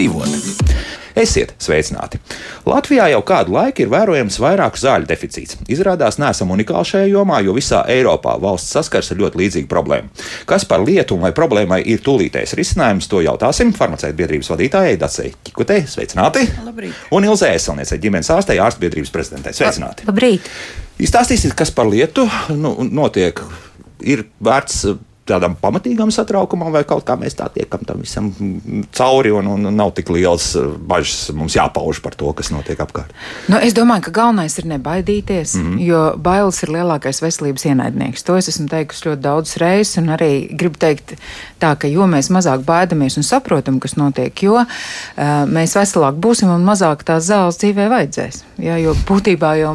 dzīvot. Esiet sveicināti! Latvijā jau kādu laiku ir vērojams vairāk zāļu deficīts. Izrādās, neesam unikāli šajā jomā, jo visā Eiropā valsts saskars ar ļoti līdzīgu problēmu. Kas par lietu un vai problēmai ir tūlītējs risinājums, to jautāsim farmaceita biedrības vadītājai Dacei Čikutei. Sveicināti! Labrīt. Un Ilzē Eselniecei ģimenes ārstei ārstu biedrības prezidentei. Sveicināti! Labrīt! Izstāstīsiet, kas par lietu nu, notiek. Ir vērts tādam pamatīgam satraukumam, vai kaut kā mēs tā tiekam tam visam cauri, un, un nav tik liels uh, bažas mums jāpauž par to, kas notiek apkārt. Nu, es domāju, ka galvenais ir nebaidīties, mm -hmm. jo bailes ir lielākais veselības ienaidnieks. To es esmu teikusi ļoti daudzas reizes, un arī gribu teikt tā, ka jo mēs mazāk baidamies un saprotam, kas notiek, jo uh, mēs veselāk būsim un mazāk tās zāles dzīvē vajadzēs. Ja, jo būtībā jau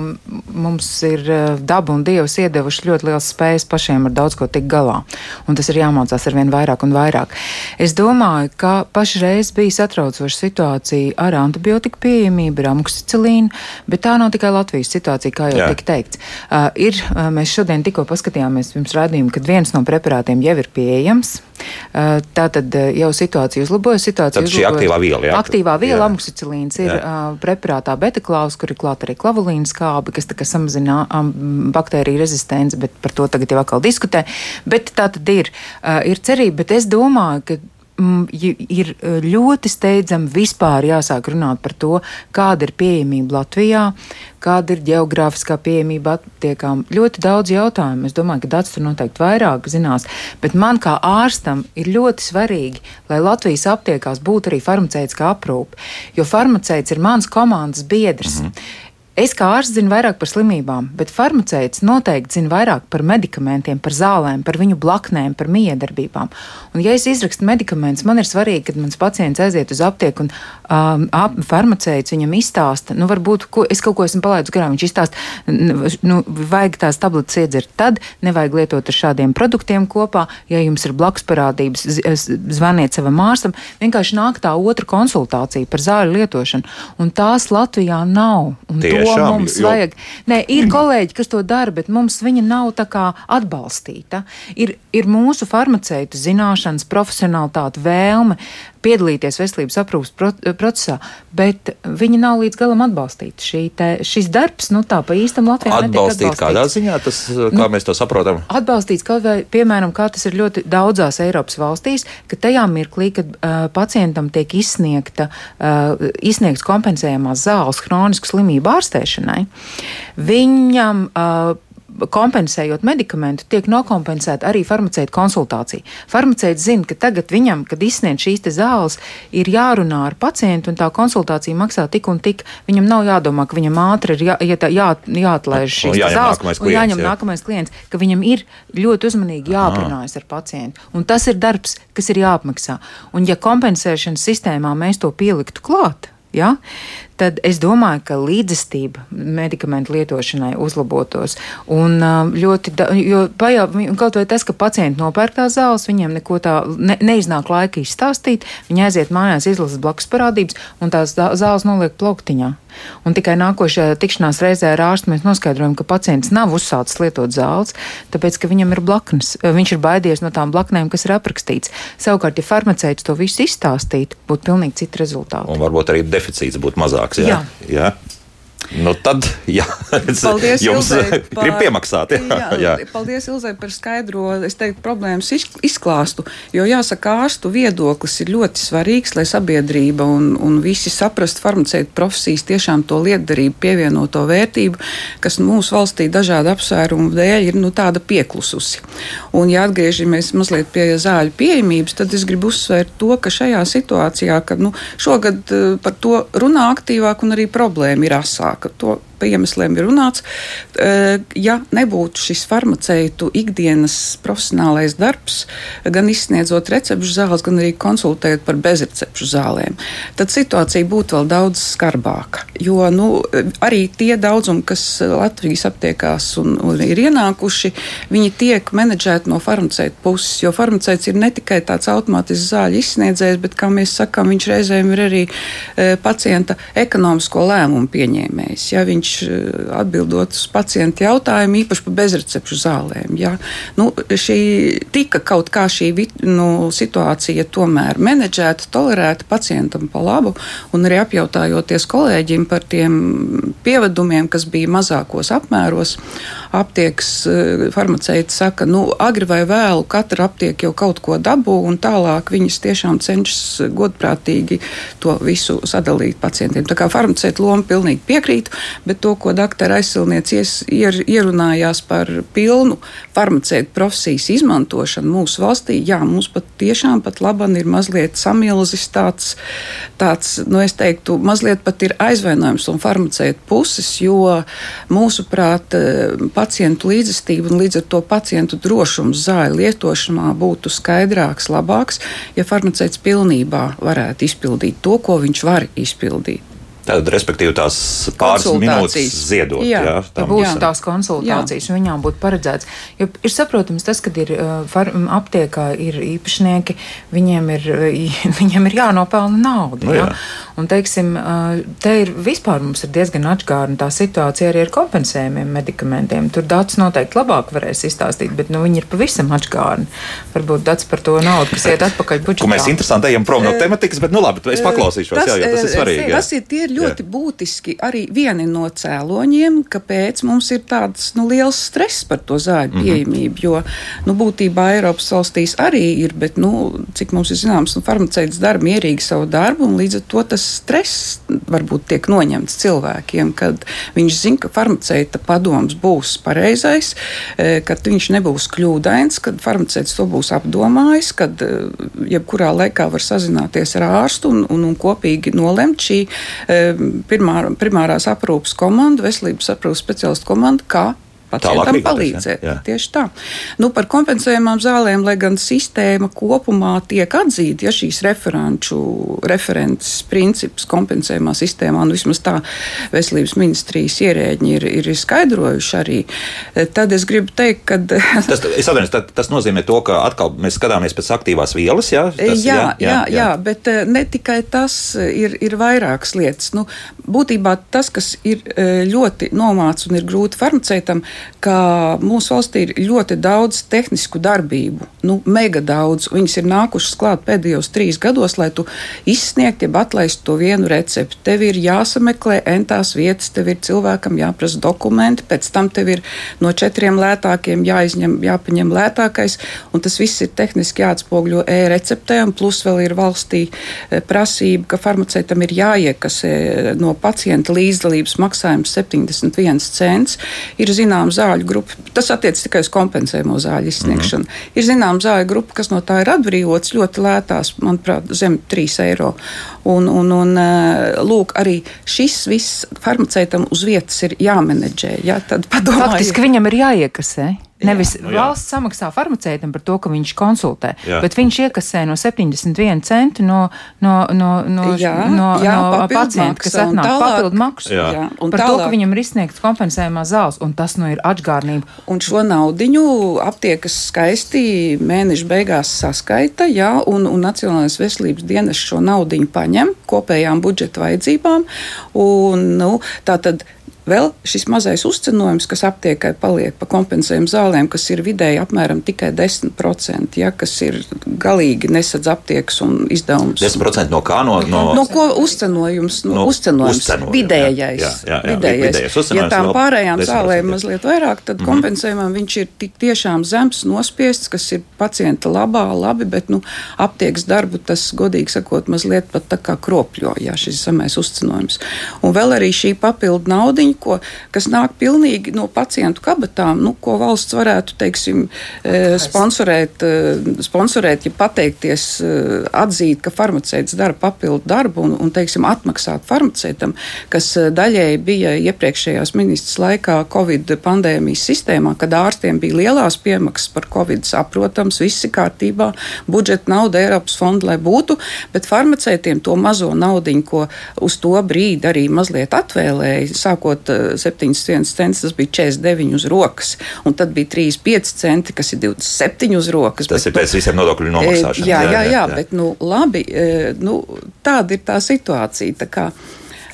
mums ir uh, daba un dievs iedevuši ļoti liels spējas pašiem ar daudz ko tikt galā un tas ir jāmācās ar vien vairāk un vairāk. Es domāju, ka pašreiz bija satraucoša situācija ar antibiotiku pieejamību, ar amoksicilīnu, bet tā nav tikai Latvijas situācija, kā jau Jā. tika teikts. Uh, ir, uh, mēs šodien tikko paskatījāmies pirms rādījuma, kad viens no preparātiem jau ir pieejams. Tā tad jau situācija uzlabojas. Situācija tad šī aktīvā viela, jā. Aktīvā viela, amoksicilīns, ir preparātā betaklaus, kur ir klāta arī klavulīna skābi, kas samazina um, baktēriju rezistenci, bet par to tagad jau atkal diskutē. Bet tā tad ir, ir cerība, bet es domāju, ka ir ļoti steidzami vispār jāsāk runāt par to, kāda ir pieejamība Latvijā, kāda ir geogrāfiskā pieejamība aptiekām. Ļoti daudz jautājumu. Es domāju, ka Dārts tur noteikti vairāk zinās, bet man kā ārstam ir ļoti svarīgi, lai Latvijas aptiekās būtu arī farmaceitiskā aprūpe, jo farmaceits ir mans komandas biedrs. Mm -hmm. Es kā ārsts zinu vairāk par slimībām, bet farmaceits noteikti zina vairāk par medikamentiem, par zālēm, par viņu blaknēm, par miedarbībām. Un, ja es izrakstu medikamentus, man ir svarīgi, kad mans pacients aiziet uz aptieku un um, ap, farmaceits viņam izstāsta, nu, varbūt ko, es kaut ko esmu palaidis garām. Viņš izstāsta, nu, vajag tās tabletes iedzert tad, nevajag lietot ar šādiem produktiem kopā. Ja jums ir blakus parādības, zvaniet savam ārstam. Vienkārši nāk tā otra konsultācija par zāļu lietošanu, un tās Latvijā nav. Un Tieši to mums jo... vajag. Nē, ir kolēģi, kas to dara, bet mums viņa nav tā kā atbalstīta. Ir, ir mūsu farmaceitu zināšanas, profesionālitāte, vēlme piedalīties veselības aprūpas procesā, bet viņi nav līdz galam atbalstīti. Te, šis darbs, nu tā pa īstam Latvijā atbalstīt kādā ziņā, tas, kā nu, mēs to saprotam? Atbalstīts kaut vai, piemēram, kā tas ir ļoti daudzās Eiropas valstīs, ka tajā mirklī, kad uh, pacientam tiek izsniegta, uh, izsniegts kompensējamās zāles hronisku slimību ārstēšanai, viņam uh, kompensējot medikamentu, tiek nokompensēta arī farmaceita konsultācija. Farmaceits zina, ka tagad viņam, kad izsniedz šīs zāles, ir jārunā ar pacientu, un tā konsultācija maksā tik un tik. Viņam nav jādomā, ka viņam ātri ir jā, jā, jā, jāatlaiž šīs zāles, un klients, jāņem jā. nākamais klients, ka viņam ir ļoti uzmanīgi jāaprunājas ar pacientu. Un tas ir darbs, kas ir jāapmaksā. Un ja kompensēšanas sistēmā mēs to pieliktu klāt, ja, tad es domāju, ka līdzestība medikamentu lietošanai uzlabotos. Un um, ļoti, da, jo pajā, kaut vai tas, ka pacienti nopērk tās zāles, viņiem neko tā ne, neiznāk laika izstāstīt, viņi aiziet mājās, izlasa blakus parādības un tās zāles noliek plauktiņā. Un tikai nākošajā tikšanās reizē ar ārstu mēs noskaidrojam, ka pacients nav uzsācis lietot zāles, tāpēc, ka viņam ir blaknes. Viņš ir baidies no tām blaknēm, kas ir aprakstīts. Savukārt, ja farmaceits to visu izstāstītu, būtu pilnīgi citi rezultāti. Un varbūt arī deficīts būtu mazāks mazāks. Jā. Jā. Nu tad, jā, paldies, jums Ilzai, par, grib piemaksāt. Jā, jā, jā. Paldies, Ilzai, par skaidro, es teiktu, problēmas izklāstu, jo jāsaka, ārstu viedoklis ir ļoti svarīgs, lai sabiedrība un, un visi saprast farmaceitu profesijas tiešām to lietdarību pievienoto vērtību, kas mūsu valstī dažādu apsvērumu dēļ ir nu, tāda pieklususi. Un, ja atgriežamies mazliet pie zāļu pieejamības, tad es gribu uzsvērt to, ka šajā situācijā, ka nu, šogad eh, par to runā aktīvāk un arī problēma ir asāka ka to pa iemesliem ir runāts. Eh, ja nebūtu šis farmaceitu ikdienas profesionālais darbs, gan izsniedzot recepšu zāles, gan arī konsultējot par bezrecepšu zālēm, tad situācija būtu vēl daudz skarbāka. Jo nu, arī tie daudzumi, kas Latvijas aptiekās un, un ir ienākuši, viņi tiek menedžēti no farmaceitu puses. Jo farmaceits ir ne tikai tāds automātisks zāļu izsniedzējs, bet, kā mēs sakām, viņš reizēm ir arī e, pacienta ekonomisko lēmumu pieņēmējs. Ja viņš viņš atbildot uz pacientu jautājumu, īpaši par bezrecepšu zālēm. Ja? Nu, šī tika kaut kā šī nu, situācija tomēr menedžēta, tolerēta pacientam pa labu, un arī apjautājoties kolēģim par tiem pievedumiem, kas bija mazākos apmēros, aptiekas farmaceiti saka, nu, agri vai vēlu katra aptieka jau kaut ko dabū, un tālāk viņas tiešām cenšas godprātīgi to visu sadalīt pacientiem. Tā kā farmaceita loma pilnīgi piekrītu, bet to, ko doktora aizsilniece ier, ierunājās par pilnu farmaceita profesijas izmantošanu mūsu valstī, jā, mums pat tiešām pat laban ir mazliet samilzis tāds, tāds, nu es teiktu, mazliet pat ir aizvainojums no farmaceita puses, jo mūsuprāt pacientu līdzestība un līdz ar to pacientu drošums zāļu lietošanā būtu skaidrāks, labāks, ja farmaceits pilnībā varētu izpildīt to, ko viņš var izpildīt. Tad, respektīvi, tās pāris minūtes ziedot. Jā, jā tam, būs jā. tās konsultācijas, jā. viņām būtu paredzēts. Jo ir saprotams, tas, kad ir uh, aptiekā ir īpašnieki, viņiem ir, viņiem ir jānopelna nauda. No, nu jā. Jā? Un, teiksim, te ir vispār mums ir diezgan atšķirīga tā situācija arī ar kompensējumiem medikamentiem. Tur dats noteikti labāk varēs izstāstīt, bet nu, viņi ir pavisam atšķirīgi. Varbūt dats par to naudu, kas iet atpakaļ budžetā. Mēs interesanti ejam prom no tematikas, bet nu labi, es paklausīšos, tas, jā, jo tas ir svarīgi. Tas ir tie ļoti Jā. būtiski arī vieni no cēloņiem, kāpēc mums ir tāds nu, liels stress par to zāļu mm -hmm. pieejamību. Jo nu, būtībā Eiropas valstīs arī ir, bet nu, cik mums ir zināms, nu, farmaceits dara mierīgi savu darbu, un līdz ar to tas stress varbūt tiek noņemts cilvēkiem, kad viņš zina, ka farmaceita padoms būs pareizais, e, ka viņš nebūs kļūdains, kad farmaceits to būs apdomājis, kad e, jebkurā laikā var sazināties ar ārstu un, un, un kopīgi nolemt šī e, pirmā, primārās aprūpas komanda, veselības aprūpas speciālistu komanda, kā pacientam palīdzēt. Ja? Tieši tā. Nu, par kompensējumām zālēm, lai gan sistēma kopumā tiek atzīta, ja šīs referenču, referents princips kompensējumā sistēmā, nu vismaz tā veselības ministrijas ierēģi ir, ir skaidrojuši arī, tad es gribu teikt, ka. tas, atvainojos, tas, tas nozīmē to, ka atkal mēs skatāmies pēc aktīvās vielas, jā? Tas, jā, jā, jā, jā, jā, bet eh, ne tikai tas ir, ir vairākas lietas. Nu, būtībā tas, kas ir eh, ļoti nomāts un ir grūti farmaceitam, ka mūsu valstī ir ļoti daudz tehnisku darbību, nu, mega daudz. Viņas ir nākušas klāt pēdējos trīs gados, lai tu izsniegtu, jeb atlaistu to vienu recepti. Tev ir jāsameklē entās vietas, tev ir cilvēkam jāprasa dokumenti, pēc tam tev ir no četriem lētākiem jāizņem, jāpaņem lētākais, un tas viss ir tehniski jāatspogļo e-receptē, un plus vēl ir valstī e, prasība, ka farmaceitam ir jāiekasē no pacienta līdzdalības maksājums 71 cents. Ir zinām zāļu grupa, tas attiec tikai uz kompensējumu zāļu izsniegšanu. Mm -hmm. Ir zinām zāļu grupa, kas no tā ir atbrīvots ļoti lētās, manuprāt, zem 3 eiro. Un, un, un lūk, arī šis viss farmaceitam uz vietas ir jāmenedžē. Padomājiet. Faktiski viņam ir jāiekasē. Nevis jā, nu, jā. valsts samaksā farmaceitam par to, ka viņš konsultē, jā. bet viņš iekasē no 71 centu no, no, no, no, jā, no, jā, no pacienta, kas atnāk papildu maksu. Jā. Jā, un par tālāk. to, ka viņam ir izsniegts kompensējumā zāles, un tas nu ir atgādnība. Un šo naudiņu aptiekas skaisti mēneša beigās saskaita, jā, un, un Nacionālais veselības dienas šo naudiņu paņem kopējām budžeta vajadzībām. Un, nu, tā tad Vēl šis mazais uzcenojums, kas aptiekai paliek pa kompensējumu zālēm, kas ir vidēji apmēram tikai 10%, ja, kas ir galīgi nesadz aptiekas un izdevums. 10% no kā? No, no, no ko uzcenojums? No, no uzcenojums, uzcenojums vidējais. Jā, jā, jā, vidējais. vidējais ja tām pārējām zālēm mazliet vairāk, tad mm -hmm. kompensējumam viņš ir tik tiešām zems, nospiests, kas ir pacienta labā, labi, bet nu, aptiekas darbu tas, godīgi sakot, mazliet pat tā kā kropļo, ja šis zemais uzcenojums. Un vēl arī šī papildu naudiņa ko, kas nāk pilnīgi no pacientu kabatām, nu, ko valsts varētu, teiksim, e, sponsorēt, e, sponsorēt ja pateikties, e, atzīt, ka farmaceits dara papildu darbu un, un teiksim, atmaksāt farmaceitam, kas daļēji bija iepriekšējās ministras laikā Covid pandēmijas sistēmā, kad ārstiem bija lielās piemaksas par Covid, saprotams, visi kārtībā, budžeta nauda Eiropas fonda, lai būtu, bet farmaceitiem to mazo naudiņu, ko uz to brīdi arī mazliet atvēlēja, sākot maksāt 7 centus, tas bija 49 uz rokas. Un tad bija 35 centi, kas ir 27 uz rokas. Tas bet, ir pēc nu, visiem nodokļu nomaksāšanas. Jā, jā, jā, jā, jā, bet nu, labi, nu, tāda ir tā situācija. Tā kā,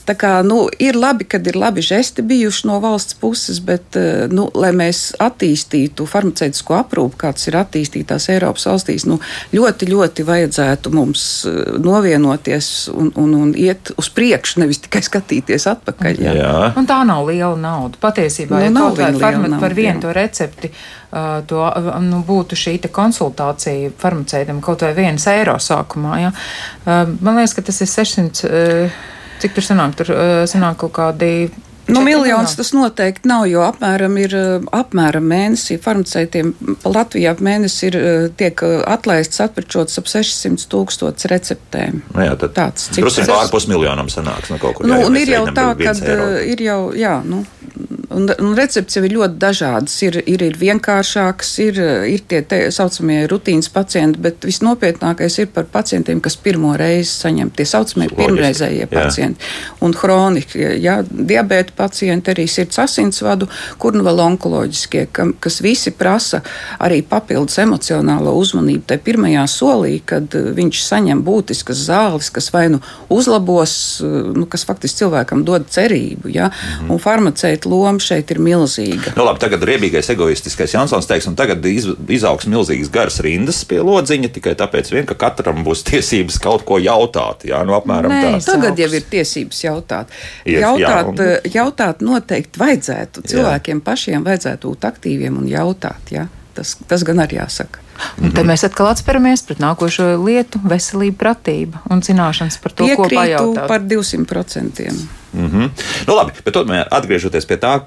Tā kā, nu, ir labi, kad ir labi žesti bijuši no valsts puses, bet, eh, nu, lai mēs attīstītu farmaceitisko aprūpu, kāds ir attīstītās Eiropas valstīs, nu, ļoti, ļoti vajadzētu mums eh, novienoties un, un, un iet uz priekšu, nevis tikai skatīties atpakaļ. Jā. Jā. Un tā nav liela nauda. Patiesībā, Nu, ja kaut vai viena liela farma, nauda, par vienu jā. to recepti uh, to, nu, būtu šī te konsultācija farmaceitam kaut vai vienas eiro sākumā. Ja? Uh, man liekas, ka tas ir 600. Cik tur sanāk? Tur uh, sanāk kaut kādi. Nu, miljons miljoni. tas noteikti nav, jo apmēram ir eh, apmēram mēnesī farmaceitiem Latvijā mēnesī ir eh, tiek eh, atlaists atpečots ap 600 tūkstots receptēm. Nu, jā, tad Tāds drusku cipars. pārpus miljonam sanāks. Nu, kaut kur, Nu, jā, un ir jau tā, ka ir jau, jā, nu, un, un recepts jau ir ļoti dažādas. Ir, ir, ir vienkāršākas, ir, ir tie tā saucamie rutīnas pacienti, bet visnopietnākais ir par pacientiem, kas pirmo reizi saņem tie saucamie Loģiski, pirmreizējie jā. pacienti. Un hroniski, ja, diabēta pacienti, arī sirds asinsvadu, kur nu vēl onkoloģiskie, kam, kas visi prasa arī papildus emocionālo uzmanību. Tajā pirmajā solī, kad eh, viņš saņem būtiskas zāles, kas vai nu uzlabos, eh, nu, kas faktiski cilvēkam dod cerību, ja, Mhm. un farmaceita loma šeit ir milzīga. Nu, labi, tagad riebīgais, egoistiskais Jansons teiks, un tagad iz, izaugs milzīgas garas rindas pie lodziņa tikai tāpēc, vien, ka katram būs tiesības kaut ko jautāt. Jā, nu, apmēram Nē, tā. Tagad jau ir tiesības jautāt. Jā, Jautāt, un- eh, jautāt noteikti vajadzētu. Cilvēkiem pašiem vajadzētu būt aktīviem un jautāt. Ja? Tas, tas gan arī jāsaka. Un tad mēs atkal atsperamies pret nākošo lietu - veselība, pratība un zināšanas par to, ko Piekrītu pajautāt. par 200%. Mm -hmm. nu, labi, bet tomēr atgriežoties pie tā,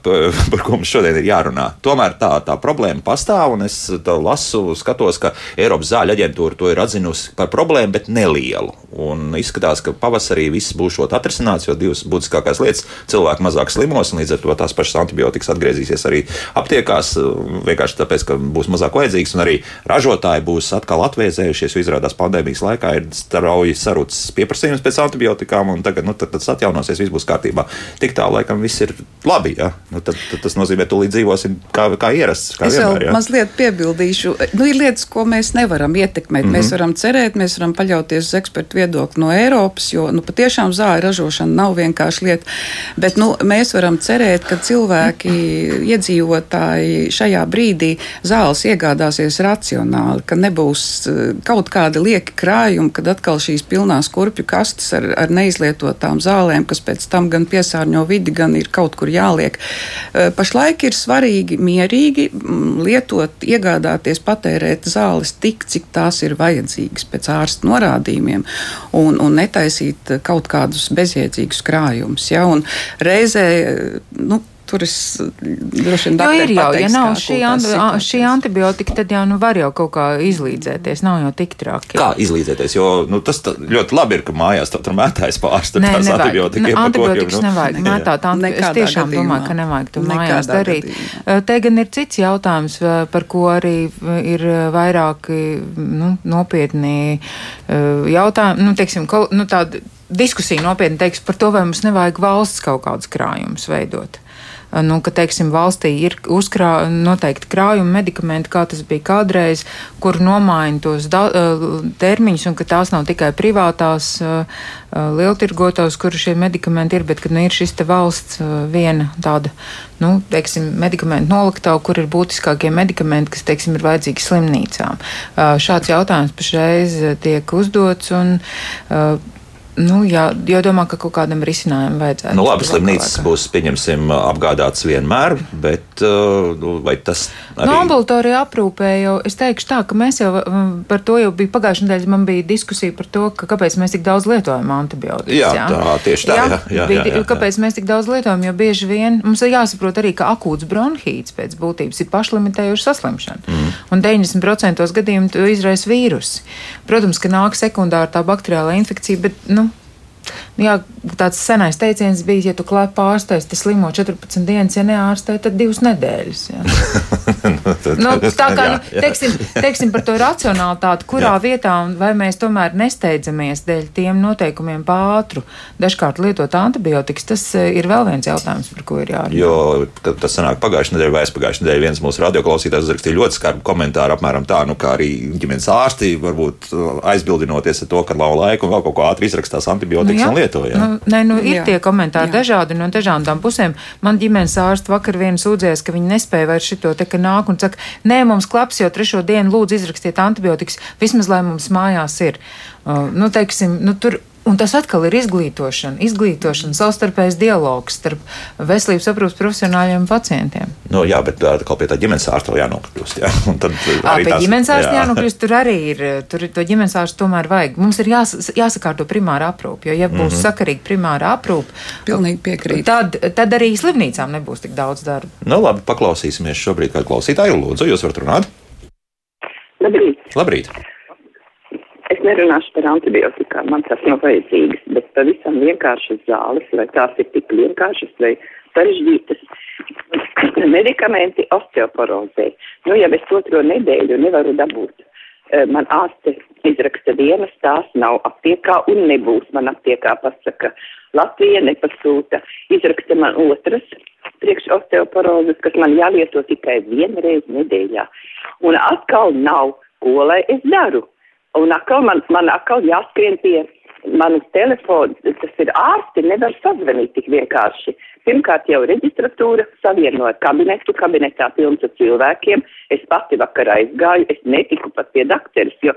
par ko mums šodien ir jārunā. Tomēr tā, tā problēma pastāv, un es lasu, skatos, ka Eiropas zāļu aģentūra to ir atzinusi par problēmu, bet nelielu. Un izskatās, ka pavasarī viss būs atrisināts, jo divas būtiskākās lietas - cilvēki mazāk slimos, un līdz ar to tās pašas antibiotikas atgriezīsies arī aptiekās, vienkārši tāpēc, ka būs mazāk vajadzīgs, un arī ražotāji būs atkal atvēzējušies, jo izrādās pandēmijas laikā ir strauji sarucis pieprasījums pēc antibiotikām, un tagad nu, tas atjaunosies, viss būs kārtībā. Tik tā, laikam, viss ir labi. Ja? Nu, tad, tad tas nozīmē, ka tūlīt dzīvosim kā, kā ierasts. Kā Es vēl vienmēr, ja? mazliet piebildīšu. Nu, ir lietas, ko mēs nevaram ietekmēt. Mm -hmm. Mēs varam cerēt, mēs varam paļauties uz ekspertu viedokli no Eiropas, jo nu, patiešām zāļu ražošana nav vienkārši lieta. Bet nu, mēs varam cerēt, ka cilvēki, iedzīvotāji šajā brīdī zāles iegādāsies racionāli, ka nebūs eh, kaut kādi lieki krājumi, kad atkal šīs pilnās kurpju kastes ar, ar neizlietotām zālēm, kas pēc tam gan piesārņo vidi, gan ir kaut kur jāliek. Pašlaik ir svarīgi mierīgi mm, lietot, iegādāties, patērēt zāles tik, cik tās ir vajadzīgas pēc ārsta norādījumiem, un, un netaisīt kaut kādus bezjēdzīgus krājumus. Ja? Un reizē, nu, Tur es droši vien Jo daktari ir jau, ja pateiks, nav kā šī, anti, situācijas. šī antibiotika, tad jau nu var jau kaut kā izlīdzēties. Nav jau tik traki. Kā izlīdzēties? Jo nu, tas tā, ļoti labi ir, ka mājās tur mētājas pārstāvja Nē, tās nevajag. antibiotika Ne, Antibiotikas nu. nevajag mētāt. anti- Es tiešām gadījumā. domāju, ka nevajag to mājās darīt. gadījumā. Te gan ir cits jautājums, par ko arī ir vairāki nu, nopietni jautājumi. Nu, teiksim, nu, tāda diskusija nopietni teiks par to, vai mums nevajag valsts kaut kādus krājumus veidot. Eh, Nu, ka, teiksim, valstī ir uzkrā, noteikti krājumi medikamenti, kā tas bija kādreiz, kur nomaina tos da, eh, termiņus, un ka tās nav tikai privātās eh, lieltirgotājs, kur šie medikamenti ir, bet ka nu, ir šis te valsts viena tāda, nu, teiksim, medikamentu noliktava, kur ir būtiskākie medikamenti, kas, teiksim, ir vajadzīgi slimnīcām. Šāds jautājums pašreiz tiek uzdots, un, nu, jā, jo domā, ka kaut kādam risinājumam vajadzētu. Nu, labi, slimnīcas būs, pieņemsim, apgādātas vienmēr, bet uh, nu, vai tas arī... No ambulatorija aprūpē jau es teikšu tā, ka mēs jau um, par to jau bija pagājušajā nedēļā. Man bija diskusija par to, ka kāpēc mēs tik daudz lietojam antibiotikas. Jā, tā, tieši tā, jā, jā, jā, bija, jā, jā. Kāpēc mēs tik daudz lietojam? Jo bieži vien mums ir jāsaprot arī, ka akūts bronhīts pēc būtības ir pašlimitējuši saslimšana. Mm. Un 90% gadījumu to izraisa vīrusi. Protams, ka nāk sekundāra tā bakteriālā infekcija, bet, nu, Nu, Jā, tāds senais teiciens bija, ja tu klāp ārstēs, tad slimo 14 dienas, ja neārstē, tad 2 nedēļas. jā. nu, tā kā, Jā, nu, jā. teiksim, teiksim par to racionalitāti, kurā Jā. vietā un vai mēs tomēr nesteidzamies dēļ tiem noteikumiem pātru, dažkārt lietot antibiotikas, tas eh, ir vēl viens jautājums, par ko ir jārunā. Jo tas sanāk pagājušajā nedēļā vai aizpagājušajā nedēļā. Viens mūsu radioklausītājs uzrakstīja ļoti skarbu komentāru, apmēram tā, nu, kā arī ģimenes ārsti varbūt uh, aizbildinoties ar to, ka nav laika un vēl kaut ko ātri izrakstās antibiotikas. Tiks jā. un lieto. Jā. Nu, nē, nu, ir Jā. tie komentāri Jā. dažādi no dažādām pusēm. Man ģimenes ārsts vakar vien sūdzējās, ka viņi nespēja vairs šito te, ka nāk un saka, nē, mums klaps jau trešo dienu, lūdzu izrakstiet antibiotikas, vismaz lai mums mājās ir. Uh, nu, teiksim, nu, tur Un tas atkal ir izglītošana, izglītošana, savstarpējs dialogs starp veselības aprūpas profesionāļiem un pacientiem. Nu, jā, bet tā, atkal pie tā ģimenes ārsta vēl jānokļūst. Jā. Un tad arī pie tās- ģimenes ārsta jā. jānokļūst, tur arī ir, tur to ģimenes ārstu tomēr vajag. Mums ir jās, jāsakārto primāra aprūpe, jo ja būs mm. -hmm. sakarīga primāra aprūpe, Pilnīgi piekrītu. tad, tad arī slimnīcām nebūs tik daudz darba. Nu, labi, paklausīsimies šobrīd, kā klausītāju. Lūdzu, jūs varat runāt? Labrīt! Labrīt! Es nerunāšu par antibiotikām, man tas nav vajadzīgs, bet pavisam vienkāršas zāles, vai tās ir tik vienkāršas vai sarežģītas. Medikamenti osteoporozē. Nu, ja es otro nedēļu nevaru dabūt, eh, man ārste izraksta vienas, tās nav aptiekā un nebūs man aptiekā, pasaka. Latvija nepasūta, izraksta man otras priekš osteoporozes, kas man jālieto tikai vienreiz nedēļā. Un atkal nav, ko lai es daru. Un atkal man, man atkal jāskrien pie manas telefona, tas ir ārsti, nevar sazvanīt tik vienkārši. Pirmkārt jau reģistratūra savieno ar kabinetu, kabinetā pilns ar cilvēkiem. Es pati vakar aizgāju, es netiku pat pie dakteris, jo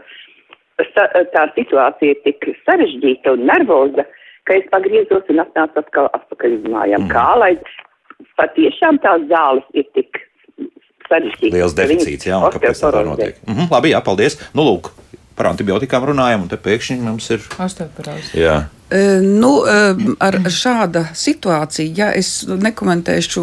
sa, tā situācija ir tik sarežģīta un nervoza, ka es pagriezos un atnācu atkal atpakaļ uz mājām. Mm. Kā lai patiešām tās zāles ir tik sarežģītas? Liels deficīts, jā, un kāpēc tā notiek? Mhm, labi, jā, paldies. Nu, lūk, par antibiotikām runājam, un te pēkšņi mums ir. Osteoporāze. Nu, ar šāda situācija, ja es nekomentēšu,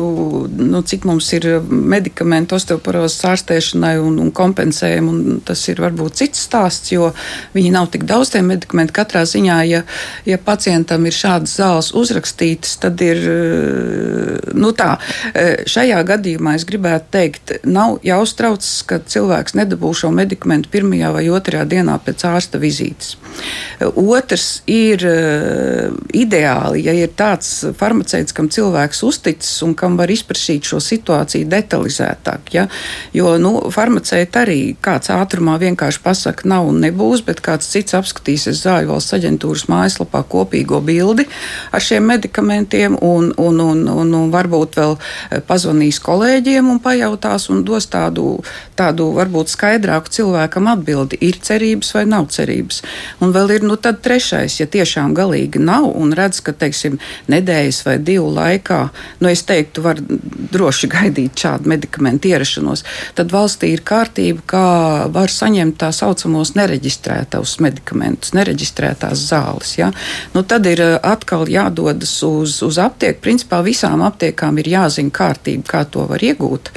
nu, cik mums ir medikamenti osteoporozes ārstēšanai un, un kompensējumi, un tas ir varbūt cits stāsts, jo viņi nav tik daudz tie medikamenti. Katrā ziņā, ja, ja pacientam ir šādas zāles uzrakstītas, tad ir, nu tā, šajā gadījumā es gribētu teikt, nav jāuztraucas, ka cilvēks nedabū šo medikamentu pirmajā vai otrajā dienā pēc ārsta vizītes. Otrs ir ideāli, ja ir tāds farmaceits, kam cilvēks uzticas un kam var izprasīt šo situāciju detalizētāk. Ja? Jo nu, farmaceiti arī kāds ātrumā vienkārši pasaka, nav un nebūs, bet kāds cits apskatīsies zāļu valsts aģentūras mājaslapā kopīgo bildi ar šiem medikamentiem un, un, un, un, un varbūt vēl eh, pazvanīs kolēģiem un pajautās un dos tādu, tādu varbūt skaidrāku cilvēkam atbildi, ir cerības vai nav cerības. Un vēl ir nu, trešais, ja tiešām galīgi nav un redz, ka, teiksim, nedēļas vai divu laikā, nu, es teiktu, var droši gaidīt šādu medikamentu ierašanos, tad valstī ir kārtība, kā var saņemt tā saucamos nereģistrētos medikamentus, nereģistrētās zāles. Ja? Nu, tad ir eh, atkal jādodas uz, uz aptieku. Principā visām aptiekām ir jāzina kārtība, kā to var iegūt.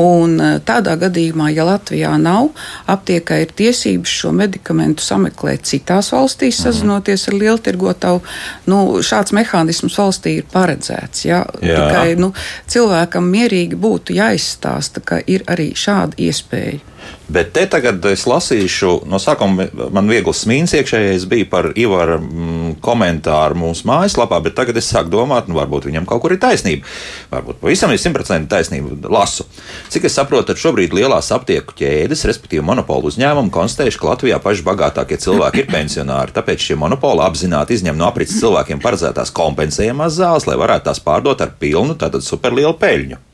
Un eh, tādā gadījumā, ja Latvijā nav, aptiekai ir tiesības šo medikamentu sameklēt citās valstīs, sazinoties ar lieltirgotavu. Nu, šāds mehānisms valstī ir paredzēts. Ja? Jā. Tikai nu, cilvēkam mierīgi būtu jāizstāsta, ka ir arī šāda iespēja. Bet te tagad es lasīšu, no sākuma man viegls smīns iekšējais bija par Ivara mm, komentāru mūsu mājaslapā, bet tagad es sāku domāt, nu varbūt viņam kaut kur ir taisnība. Varbūt pavisam ir simtprocentīgi taisnība. Lasu. Cik es saprotu, tad šobrīd lielās aptieku ķēdes, respektīvi monopolu uzņēmumi, konstatējuši, ka Latvijā paši bagātākie cilvēki ir pensionāri. Tāpēc šie monopoli apzināti izņem no aprits cilvēkiem paredzētās kompensējumās zāles, lai varētu tās pārdot ar pilnu, tātad superlielu peļņu.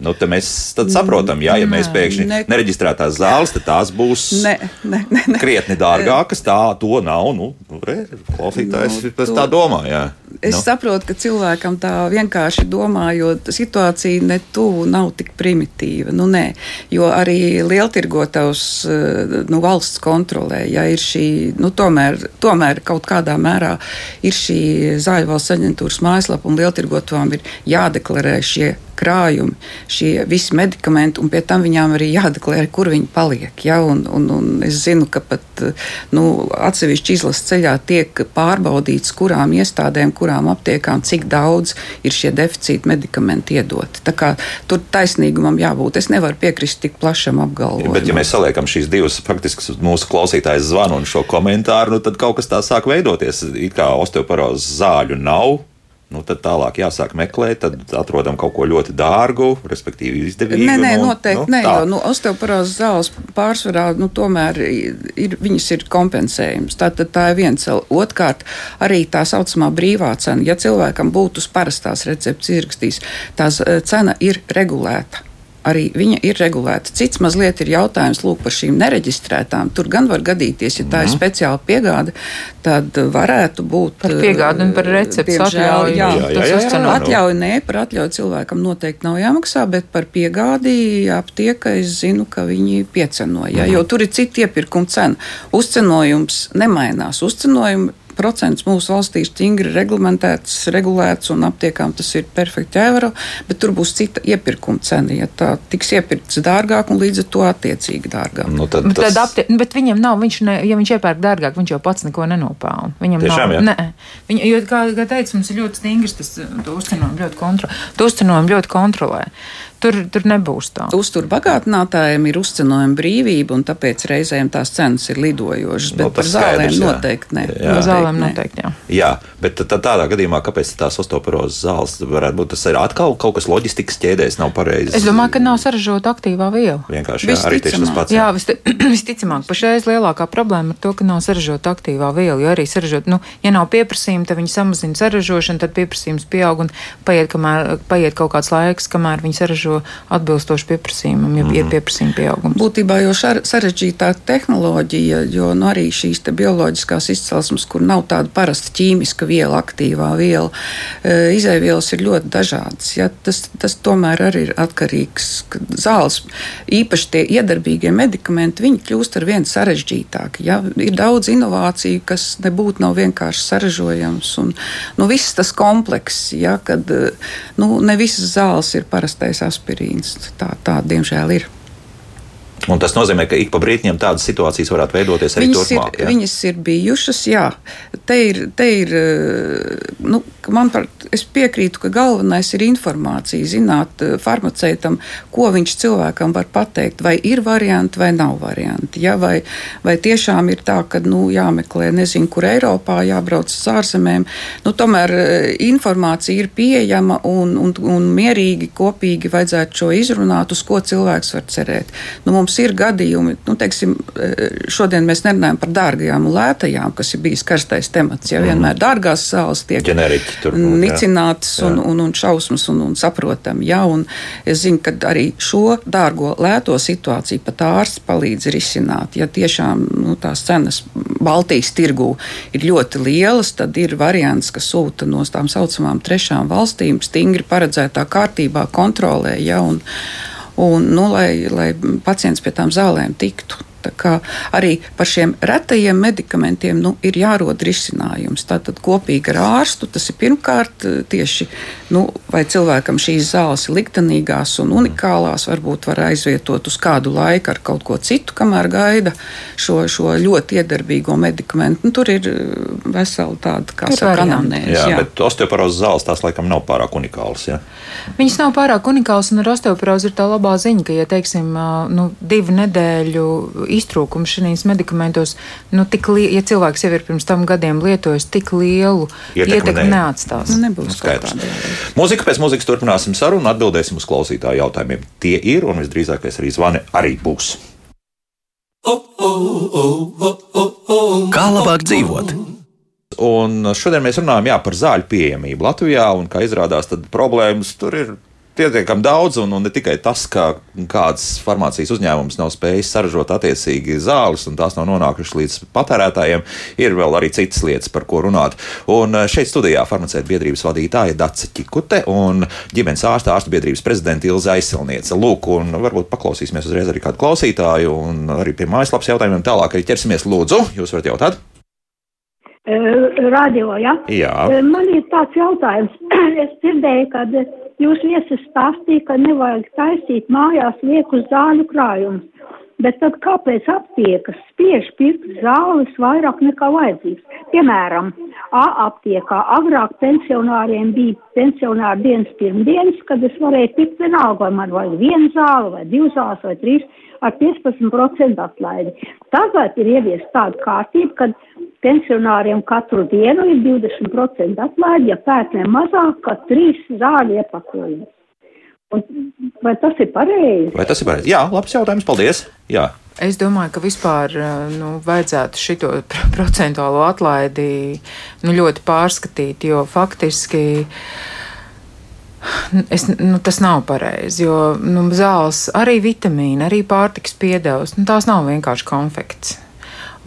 Nu, mēs saprotam, jā, ja mēs pēkšņi ne- nereģistrētās zāles, tad tās būs Ne, ne, ne, ne. krietni dārgākas. Tā to nav. Nu, re, klausītājs Nu, nu, to- tā domā. Jā. Es nu. nu. saprotu, ka cilvēkam tā vienkārši domā, jo situācija ne tuvu nav tik primitīva. Nu, nē, jo arī lieltirgotājs eh, nu, valsts kontrolē, ja ir šī, nu, tomēr, tomēr kaut kādā mērā ir šī zāļu valsts aģentūras mājaslapa un lieltirgotājiem ir jādeklarē šie krājumi, šie visi medikamenti, un pie tam viņām arī jādeklarē, kur viņi paliek. Ja? Un, un, un es zinu, ka pat nu, atsevišķi izlases ceļā tiek pārbaudīts, kurām iestādēm, kurām aptiekām, cik daudz ir šie deficīti medikamenti iedoti. Tā kā tur taisnīgumam jābūt. Es nevaru piekrist tik plašam apgalvojumam. Bet, ja mēs saliekam šīs divas, faktiski mūsu klausītājs zvanu un šo komentāru, nu, tad kaut kas tā sāk veidoties. It kā osteoporozes zāļu nav. Nu, tad tālāk jāsāk meklēt, tad atrodam kaut ko ļoti dārgu, respektīvi izdevīgu. Nē, nē, nu, noteikti nu, nē, tā. jo nu, osteoporozes zāles pārsvarā nu, tomēr ir, viņas ir kompensējums. Tā, tā, tā ir cela. Otkārt, arī tā saucamā brīvā cena. Ja cilvēkam būtu uz parastās receptes ierakstījis, tās eh, cena ir regulēta arī viņa ir regulēta. Cits mazliet ir jautājums lūk, par šīm nereģistrētām. Tur gan var gadīties, ja tā ir Mhm. speciāla piegāde, tad varētu būt. Par piegādi un par receptes diemžēl, atļauju. Jā, Jā, jā, tas jā, jā, atļauju nē, par atļauju cilvēkam noteikti nav jāmaksā, bet par piegādi aptieka es zinu, ka viņi piecenoja. Mhm. Jo tur ir cita iepirkuma cena. Uzcenojums nemainās. Uzcenojumi procents mūsu valstī ir stingri reglamentēts, regulēts, un aptiekām tas ir perfekti eiro, bet tur būs cita iepirkuma cena. Ja tā tiks iepirkts dārgāk, un līdz ar to attiecīgi dārgāk. Nu, tad, Bet, tas, tad aptie, bet viņam nav, viņš ne, ja viņš iepērk dārgāk, viņš jau pats neko nenopelna. Viņam Tiešām, nav, nē, viņa, jo, kā, kā teicu, mums ir ļoti stingrs tas to uzcenojumu ļoti, kontro, to uzcenojumu ļoti kontrolē. Tur, tur nebūs tā. Uztur bagātinātājiem ir uzcenojuma brīvība, un tāpēc reizēm tās cenas ir lidojošas. Bet Nu, nu, tas par zālēm skaidrs, noteikti ne. Jā. Zālēm ne. noteikti, jā. Jā, bet tad, tad tādā gadījumā, kāpēc tās osteoporozes zāles varētu būt? Tas ir atkal kaut kas loģistikas ķēdēs, nav pareizi. Es domāju, ka nav saražota aktīvā viela. Vienkārši jā, arī tieši tas Visticamāk. pats. Jā, visti, visticamāk, pašreiz lielākā problēma ir to, ka nav saražota aktīvā viela. Jo arī saražot, nu, ja nav pieprasījuma, tad viņi samazina saražošanu, tad pieprasījums pieaug un paiet, kamēr, paiet kaut kāds laiks, kamēr viņi saražo atbilstoši pieprasījumam, ja Mhm. ir pieprasījuma pieaugums. Būtībā jau šar- sarežģītā tehnoloģija, jo nu, arī šīs bioloģiskās izcelsmes, kur nav tāda parasta ķīmiska viela, aktīvā viela, e, izēvielas ir ļoti dažādas. Ja, tas, tas tomēr arī ir atkarīgs. ka Zāles, īpaši tie iedarbīgie medikamenti, viņi kļūst ar vien sarežģītāki. Ja. Ir daudz inovāciju, kas nebūtu nav vienkārši saražojams. Un, nu, viss tas komplekss, ja, kad e, nu, ne visas zāles ir parastais aspirīns. Tā, tā diemžēl ir. Un tas nozīmē, ka ik pa brīdim tādas situācijas varētu veidoties arī Viņas ir, turpmāk. jā? viņas ir bijušas, jā. Te ir, te ir eh, nu, man par, es piekrītu, ka galvenais ir informācija, zināt eh, farmaceitam, ko viņš cilvēkam var pateikt, vai ir varianti vai nav varianti. Ja? Vai, vai tiešām ir tā, ka nu, jāmeklē, nezinu, kur Eiropā, jābrauc uz ārzemēm. Nu, tomēr eh, informācija ir pieejama un, un, un mierīgi, kopīgi vajadzētu šo izrunāt, uz ko cilvēks var cerēt. Nu, mums ir gadījumi, nu, teiksim, eh, šodien mēs nerunājam par dārgajām un lētajām, kas ir bijis karstais temats. Ja vienmēr dārgās sāls tiek tur būtu, jā. nicinātas un, un, un šausmas un, un saprotam. Ja, un es zinu, ka arī šo dārgo lēto situāciju pat ārsts palīdz risināt. Ja tiešām nu, tās cenas Baltijas tirgū ir ļoti lielas, tad ir variants, ka sūta no tām saucamām trešām valstīm stingri paredzētā kārtībā kontrolē. Ja, un, un, nu, lai, lai pacients pie tām zālēm tiktu. Arī par šiem retajiem medikamentiem nu, ir jārod risinājums. Tātad kopīgi ar ārstu tas ir pirmkārt eh, tieši, nu, vai cilvēkam šīs zāles ir liktenīgās un unikālās, varbūt var aizvietot uz kādu laiku ar kaut ko citu, kamēr gaida šo, šo ļoti iedarbīgo medikamentu. Nu, tur ir eh, vesela tāda, kā anamnēze. Jā, jā. bet osteoporozes zāles tās laikam nav pārāk unikālas. Ja? Viņas nav pārāk unikālas, un ar osteoporozi ir tā labā ziņa, ka, ja teiksim, nu, divu nedēļu iztrūkums šīs medikamentos, nu, tik li, ja cilvēks jau ir pirms tam gadiem lietojis, tik lielu Ietekmi ietekmi ne- neatstās. Nu, nebūs skaidrs. Mūzika pēc mūzikas turpināsim sarunu, atbildēsim uz klausītāju jautājumiem. Tie ir, un visdrīzākais arī zvani arī būs. Kā labāk dzīvot? Un šodien mēs runājam jā, par zāļu pieejamību Latvijā. Un, kā izrādās, tad problēmas tur ir pietiekami daudz. Un, un ne tikai tas, ka kāds farmācijas uzņēmums nav spējis saražot attiecīgi zāles, un tās nav nonākušas līdz patērētājiem, ir vēl arī citas lietas, par ko runāt. Un šeit studijā farmaceita biedrības vadītāja Dace Čikute un ģimenes ārsta ārstu biedrības prezidenta Ilza Aizsilniece. Lūk, un varbūt paklausīsimies uzreiz arī kādu klausītāju, un arī pie mājaslapas jautājumiem tālāk arī ķersimies. Lūdzu, jūs varat jautāt? radio, ja? Jā. Eh, Man ir tāds jautājums. es dzirdēju, ka jūs viesis stāstīja, ka nevajag taisīt mājās liekus zāļu krājumus. Bet tad kāpēc aptiekas spiež pirkt zāles vairāk nekā vajadzīgs? Piemēram, A aptiekā agrāk pensionāriem bija pensionāra dienas pirmdienas, kad es varēju pirkt vienalga, vai man vajag vienu zāli, vai divas zāles, vai trīs. ar 15% atlaidi. Tagad ir ievies tāda kārtība, ka pensionāriem katru dienu ir 20% atlaidi, ja pērk ne mazāk kā trīs zāļu iepakojumus. Vai tas ir pareizi? Vai tas ir pareizi? Jā, labs jautājums. Paldies. Jā. Es domāju, ka vispār nu, vajadzētu šo procentuālo atlaidi nu, ļoti pārskatīt, jo faktiski es, nu, tas nav pareizi. Jo nu, zāles, arī vitamīni, arī pārtiks piedevs, nu, tās nav vienkārši konfekts.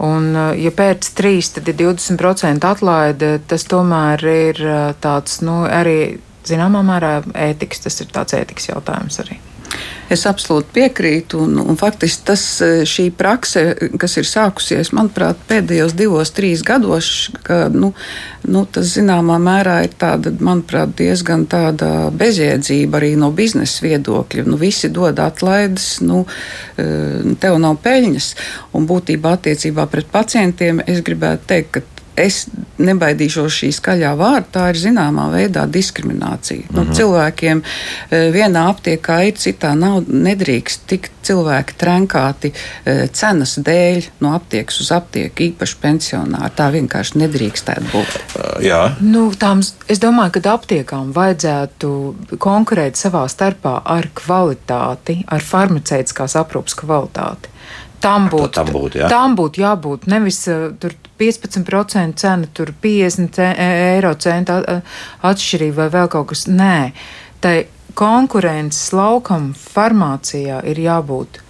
Un, ja pēc trīs, tad ir 20% atlaide, tas tomēr ir tāds nu, arī zināmā mērā ētikas, tas ir tāds ētikas jautājums arī. Es absolūti piekrītu, un, un faktiski tas, šī prakse, kas ir sākusies, manuprāt, pēdējos divos, trīs gados, ka, nu, nu, tas zināmā mērā ir tāda, manuprāt, diezgan tāda bezjēdzība arī no biznesa viedokļa. Nu, visi dod atlaides, nu, tev nav peļņas, un būtībā attiecībā pret pacientiem es gribētu teikt, ka es nebaidīšos šī skaļā vārda, tā ir zināmā veidā diskriminācija. Nu, mm -hmm. Cilvēkiem e, vienā aptiekā ir, citā nav, nedrīkst tikt cilvēki trenkāti e, cenas dēļ no aptiekas uz aptieku, īpaši pensionāri. Tā vienkārši nedrīkstētu būt. Jā. Nu, tām, es domāju, ka aptiekām vajadzētu konkurēt savā starpā ar kvalitāti, ar farmaceitiskās aprūpas kvalitāti. Tam būtu, tam būtu, jā. tam būtu jābūt nevis uh, tur 15% cena, tur 50 e, eiro centu atšķirība vai vēl kaut kas. Nē, tai konkurences laukam farmācijā ir jābūt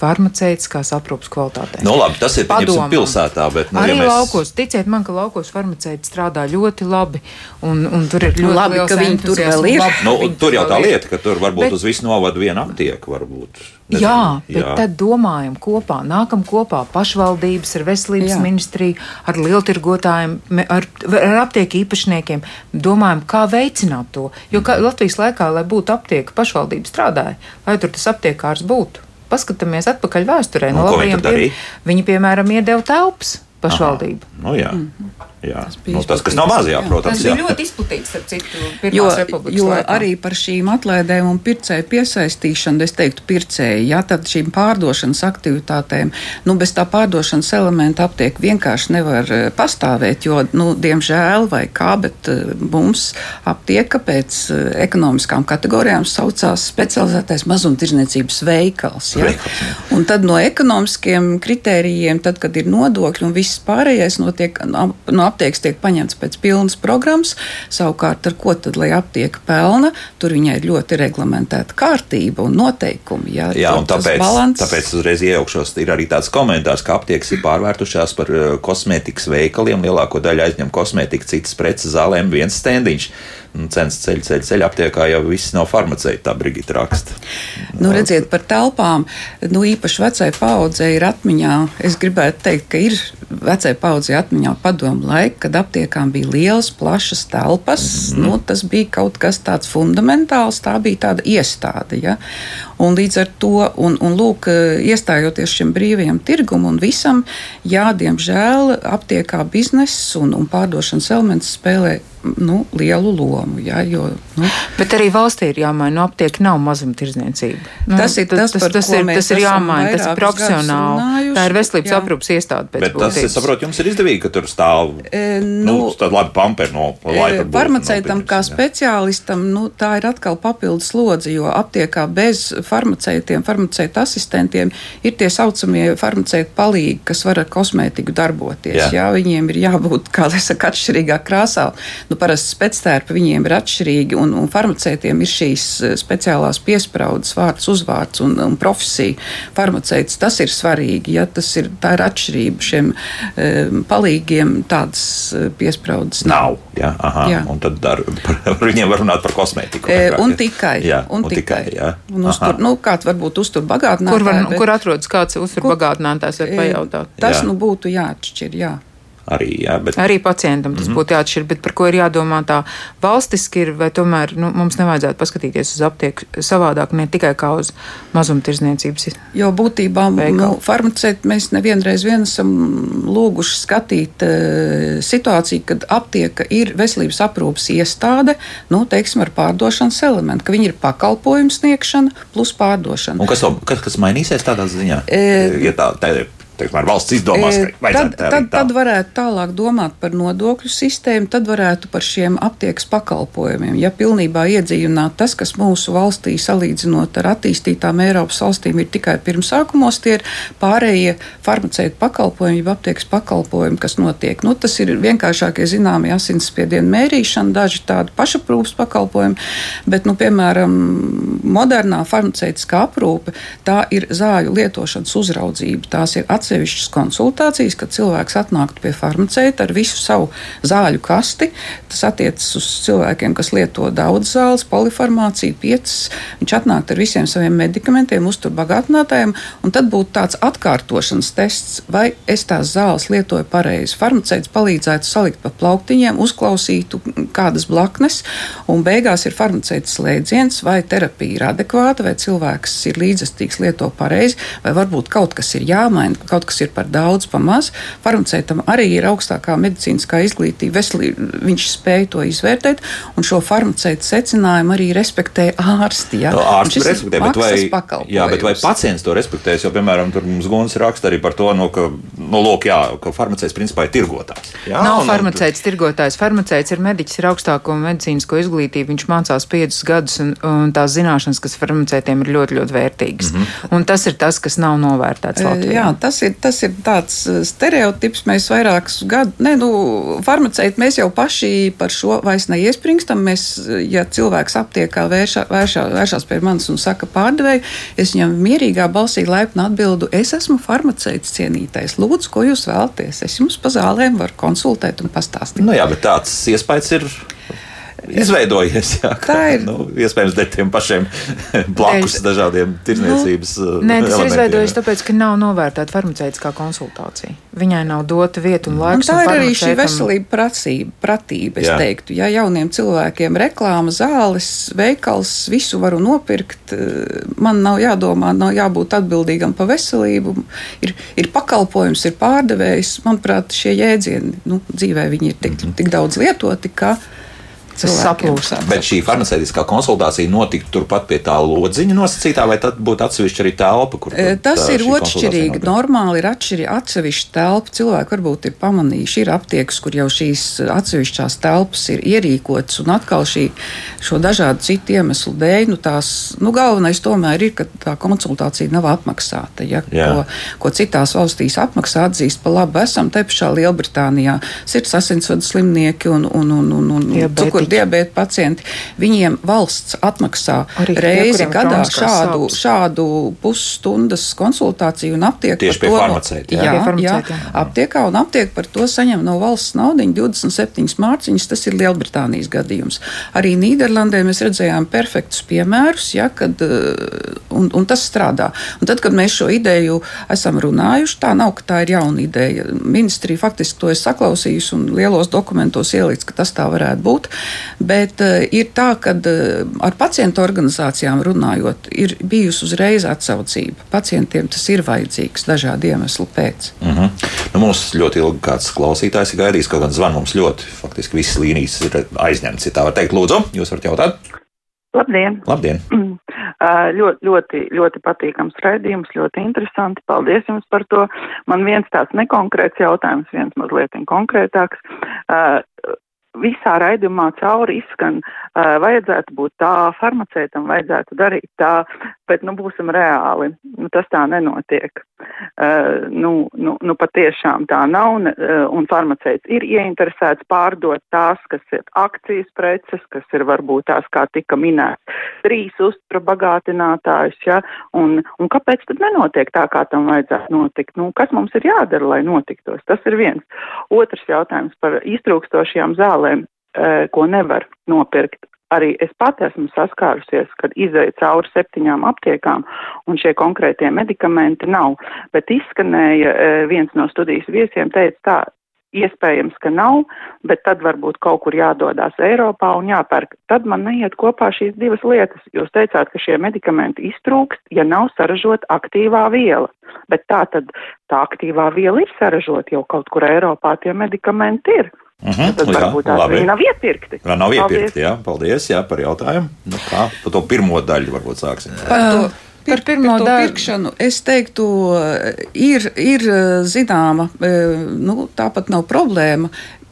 farmaceitiskās aprūpas kvalitātei. Nu, labi, tas ir Padomā. pilsētā, bet nu, arī ja mēs... laukos. Ticiet man, ka laukos farmaceiti strādā ļoti labi, un, un tur ir ļoti labi, ka viņi tur vēl ir. Nu, tur jau tā lieta, ka tur varbūt bet... uz visu novadu viena aptieka varbūt. Nezinu, jā, bet jā. tad domājam kopā, nākam kopā pašvaldības ar veselības jā. ministriju, ar lieltirgotājiem, ar, ar aptieku īpašniekiem. Domājam, kā veicināt to. Jo kā Latvijas laikā, lai būtu aptieka, pašvaldība strādāja, lai tur tas aptiekārs būtu paskatāmies atpakaļ vēsturē, no labajiem pie, viņi, piemēram, iedeva telpas pašvaldību. Aha. Nu, jā. Mm -hmm. Jā, tas, nu, tas, kas nav mazajā, protams. Tas jā. bija ļoti izplatīts, starp citu, jo, jo laikā. arī par šīm atlaidēm un pircēju piesaistīšanu, es teiktu, pircēji, jā, tad šīm pārdošanas aktivitātēm, nu, bez tā pārdošanas elementa aptiek vienkārši nevar eh, pastāvēt, jo, nu, diemžēl vai kā, bet eh, mums aptieka pēc eh, ekonomiskām kategorijām saucās specializētais mazumtirdzniecības veikals, jā. Veikals, jā. Un tad no ekonomiskiem kritērijiem, tad, kad ir nodokļi un viss pārējais notiek no, no aptiekas tiek paņemts pēc pilnas programmas. Savukārt, ar ko tad, lai aptieka pelna, tur viņai ir ļoti reglamentēta kārtība un noteikumi. Jā, jā un tāpēc, balans... tāpēc uzreiz iejaukšos. Ir arī tāds komentārs, ka aptiekas ir pārvērtušās par eh, kosmētikas veikaliem. Lielāko daļu aizņem kosmētika, citas preces zālēm, viens stendiņš cenas ceļ, ceļ, ceļ aptiekā jau viss nav farmaceita, tā Brigita raksta. Nu, redziet, par telpām, nu, īpaši vecai paudzei ir atmiņā, es gribētu teikt, ka ir vecai paudzei atmiņā padomu laika, kad aptiekām bija liels, plašas telpas, mm -hmm. nu, tas bija kaut kas tāds fundamentāls, tā bija tāda iestāde, ja? Un līdz ar to, un, un lūk, iestājoties šim brīvajam tirgumam un visam, jā, diemžēl aptiekā bizness un, un pārdošanas elements spēlē nu, lielu lomu. Ja, jo, nu. Bet arī valstī ir jāmaina. Nu, aptiekā nav mazumtirdzniecība. Nu, tas ir tas, tas, tas, ir, tas ir jāmaina. Tas ir profesionāli. Tā ir veselības aprūpas iestāde. Bet būtības. tas, es saprotu, jums ir izdevīgi, ka tur stāv e, nu, nu, tāda labi pamperi no laika. E, farmaceitam kā speciālistam, nu, tā ir atkal papildus slodze, jo aptiekā bez farmaceitiem, farmaceitu asistentiem ir tie saucamie farmaceitu palīgi, kas var ar kosmētiku darboties. Jā. Jā, viņiem ir jābūt, kā lai saka, atšķirīgā krāsā nu, parasti spēctērpi viņiem ir atšķirīgi, un, un farmaceitiem ir šīs eh, speciālās piespraudas, vārds, uzvārds un, un profesija. Farmaceits tas ir svarīgi, ja tas ir, tā ir atšķirība šiem um, palīgiem, tādas eh, piespraudas nav. Jā, aha, jā. un tad ar, par, par viņiem var runāt par kosmētiku. E, un tikai. Jā, un, un tikai. tikai jā. Un uztur, nu, kāds varbūt uztur bagātinātājs. Kur, var, bet, kur atrodas kāds uztur bagātinātājs, var pajautāt. Tas jā. nu būtu jāatšķir, jā. Arī, jā, bet... Arī pacientam tas mm -hmm. būtu jāatšķir, bet par ko ir jādomā tā valstiski ir, vai tomēr nu, mums nevajadzētu paskatīties uz aptieku savādāk, ne tikai kā uz mazumtirdzniecības. Jo būtībā nu, farmaceiti mēs nevienreiz vien esam lūguši skatīt uh, situāciju, kad aptieka ir veselības aprūpas iestāde, nu, teiksim, ar pārdošanas elementu, ka viņi ir pakalpojumu sniegšana plus pārdošana. Un kas, kas, kas mainīsies tādā ziņā? E, ja tā, tā ir teiksim, valsts izdomās, e, ka tad, tad, tā. tad varētu tālāk domāt par nodokļu sistēmu, tad varētu par šiem aptiekas pakalpojumiem. Ja pilnībā iedzīvināt tas, kas mūsu valstī salīdzinot ar attīstītām Eiropas valstīm ir tikai pirmsākumos, tie ir pārējie farmaceitu pakalpojumi, jeb aptiekas pakalpojumi, kas notiek. Nu, tas ir vienkāršākie zināmie asinsspiedienu mērīšana, daži tādi pašaprūpas pakalpojumi, bet, nu, piemēram, modernā farmaceitiskā aprūpe, tā ir zāļu lietošanas uzraudzība, tās ir atsevišķas atsevišķas konsultācijas, kad cilvēks atnāktu pie farmaceita ar visu savu zāļu kasti. Tas attiecas uz cilvēkiem, kas lieto daudz zāles, polifarmāciju, piecas. Viņš atnāktu ar visiem saviem medikamentiem, uzturbagātinātājiem, un tad būtu tāds atkārtošanas tests, vai es tās zāles lietoju pareizi. Farmaceits palīdzētu salikt pa plauktiņiem, uzklausītu kādas blaknes, un beigās ir farmaceits slēdziens, vai terapija ir adekvāta, vai cilvēks ir līdzestīgs, lieto pareizi, vai varbūt kaut kas ir jāmaina, kaut kas ir par daudz, par maz. Farmaceitam arī ir augstākā medicīniskā izglītība, veselība, viņš spēj to izvērtēt, un šo farmaceitu secinājumu arī respektē ārsti. Ja? No, ārsti respektē, bet vai, jā, bet vai pacients to respektēs? Jo, piemēram, tur mums Gunas raksta arī par to, no, ka, no, lūk, jā, ka farmaceits principā ir tirgotājs. Jā, Nav un, farmaceits tirgotājs. Farmaceits ir mediķis ar augstāko medicīnisko izglītību. Viņš mācās piecus gadus, un, un tās zināšanas, kas farmaceitiem ir ļoti, ļoti vērtīgas. Mm -hmm. Un tas ir tas, kas nav novērtēts Latvijā. Jā, tas ir ir, tas ir tāds uh, stereotips. Mēs vairākus gadus, ne, nu, farmaceiti, mēs jau paši par šo vairs neiespringstam. Mēs, ja cilvēks aptiekā vēršā, vēršā, vēršās pie manis un saka pārdevēju, es viņam mierīgā balsī laipni atbildu, es esmu farmaceits cienītais. Lūdzu, ko jūs vēlaties? Es jums pa zālēm varu konsultēt un pastāstīt. Nu jā, bet tāds iespējas ir izveidojies. Jā, tā ir. Nu, iespējams, dēļ tiem pašiem blakus Dēļ... dažādiem tirdzniecības. Nu, nē, tas ir izveidojis tāpēc, ka nav novērtēta farmaceitiskā konsultācija. Viņai nav dota vieta un laiks. Un tā un ir arī šī veselība prasība, pratība, es jā. teiktu. Ja jauniem cilvēkiem reklāma, zāles, veikals, visu varu nopirkt, eh, man nav jādomā, nav jābūt atbildīgam par veselību. Ir, ir pakalpojums, ir pārdevējs. Manuprāt, šie jēdzieni nu, dzīvē viņi ir tik, mm -hmm. tik daudz lietoti, ka saplūst. Bet šī farmaceitiskā konsultācija notiktu turpat pie tā lodziņa nosacītā, vai tad būtu atsevišķa arī telpa? Kur, e, Tas ir otršķirīgi. Normāli ir atšķiri, atsevišķa telpa. Cilvēki varbūt ir pamanījuši, ir aptiekas, kur jau šīs atsevišķās telpas ir ierīkotas, un atkal šī, šo dažādu citu iemeslu dēļ, nu tās, nu galvenais tomēr ir, ka tā konsultācija nav apmaksāta. Ja, Jā. ko, ko citās valstīs apmaksā, atzīst pa labu. Esam te pašā Lielbritānijā sirds asinsvadu slimnieki un, un, un, un, un, un cukuru diabēta pacienti, viņiem valsts atmaksā Arī reizi tie, gadā šādu, sāpes. šādu pusstundas konsultāciju un aptieku. Tieši pie farmaceita. Jā, jā, jā, jā, aptiekā un aptiek par to saņem no valsts naudiņu 27 mārciņas. Tas ir Lielbritānijas gadījums. Arī Nīderlandē mēs redzējām perfektus piemērus, ja, kad, eh, un, un tas strādā. Un tad, kad mēs šo ideju esam runājuši, tā nav, ka tā ir jauna ideja. Ministrija faktiski to ir saklausījusi un lielos dokumentos ielicis, ka tas tā varētu būt. Bet uh, ir tā, ka uh, ar pacientu organizācijām runājot, ir bijusi uzreiz atsaucība. Pacientiem tas ir vajadzīgs dažādu iemeslu pēc. Uh mhm. -huh. nu, mums ļoti ilgi kāds klausītājs ir gaidījis, kaut gan zvan mums ļoti, faktiski visas līnijas ir aizņemtas. Ja tā var teikt, lūdzu, jūs varat jautāt? Labdien! Labdien. Uh, ļoti, ļoti, ļoti patīkams raidījums, ļoti interesanti. Paldies jums par to. Man viens tāds nekonkrēts jautājums, viens mazliet konkrētāks. Visā raidījumā cauri izskan, uh, vajadzētu būt tā, farmaceitam vajadzētu darīt tā, bet, nu, būsim reāli, nu, tas tā nenotiek. Uh, nu, nu, nu, patiešām tā nav, ne, uh, un farmaceits ir ieinteresēts pārdot tās, kas ir akcijas preces, kas ir varbūt tās, kā tika minēts, trīs uztura bagātinātājus, ja, un, un kāpēc tad nenotiek tā, kā tam vajadzētu notikt? Nu, kas mums ir jādara, lai notiktos? Tas ir viens. Otrs jautājums par iztrūkstošajām zālēm, uh, ko nevar nopirkt arī es pati esmu saskārusies, kad izēju cauri septiņām aptiekām un šie konkrētie medikamenti nav. Bet izskanēja e, viens no studijas viesiem, teica tā, iespējams, ka nav, bet tad varbūt kaut kur jādodas Eiropā un jāpērk. Tad man neiet kopā šīs divas lietas. Jūs teicāt, ka šie medikamenti iztrūkst, ja nav saražota aktīvā viela. Bet tā tad tā aktīvā viela ir saražota jau kaut kur Eiropā, tie medikamenti ir. Uh -huh, Tad varbūt tās viņi nav iepirkti. Vēl nav Paldies. iepirkti, jā. Paldies jā, par jautājumu. Nu, kā par to pirmo daļu varbūt sāksim? Par to, Par pir- pirmo par daļu. pirkšanu es teiktu, ir, ir zināma, eh, nu, tāpat nav problēma.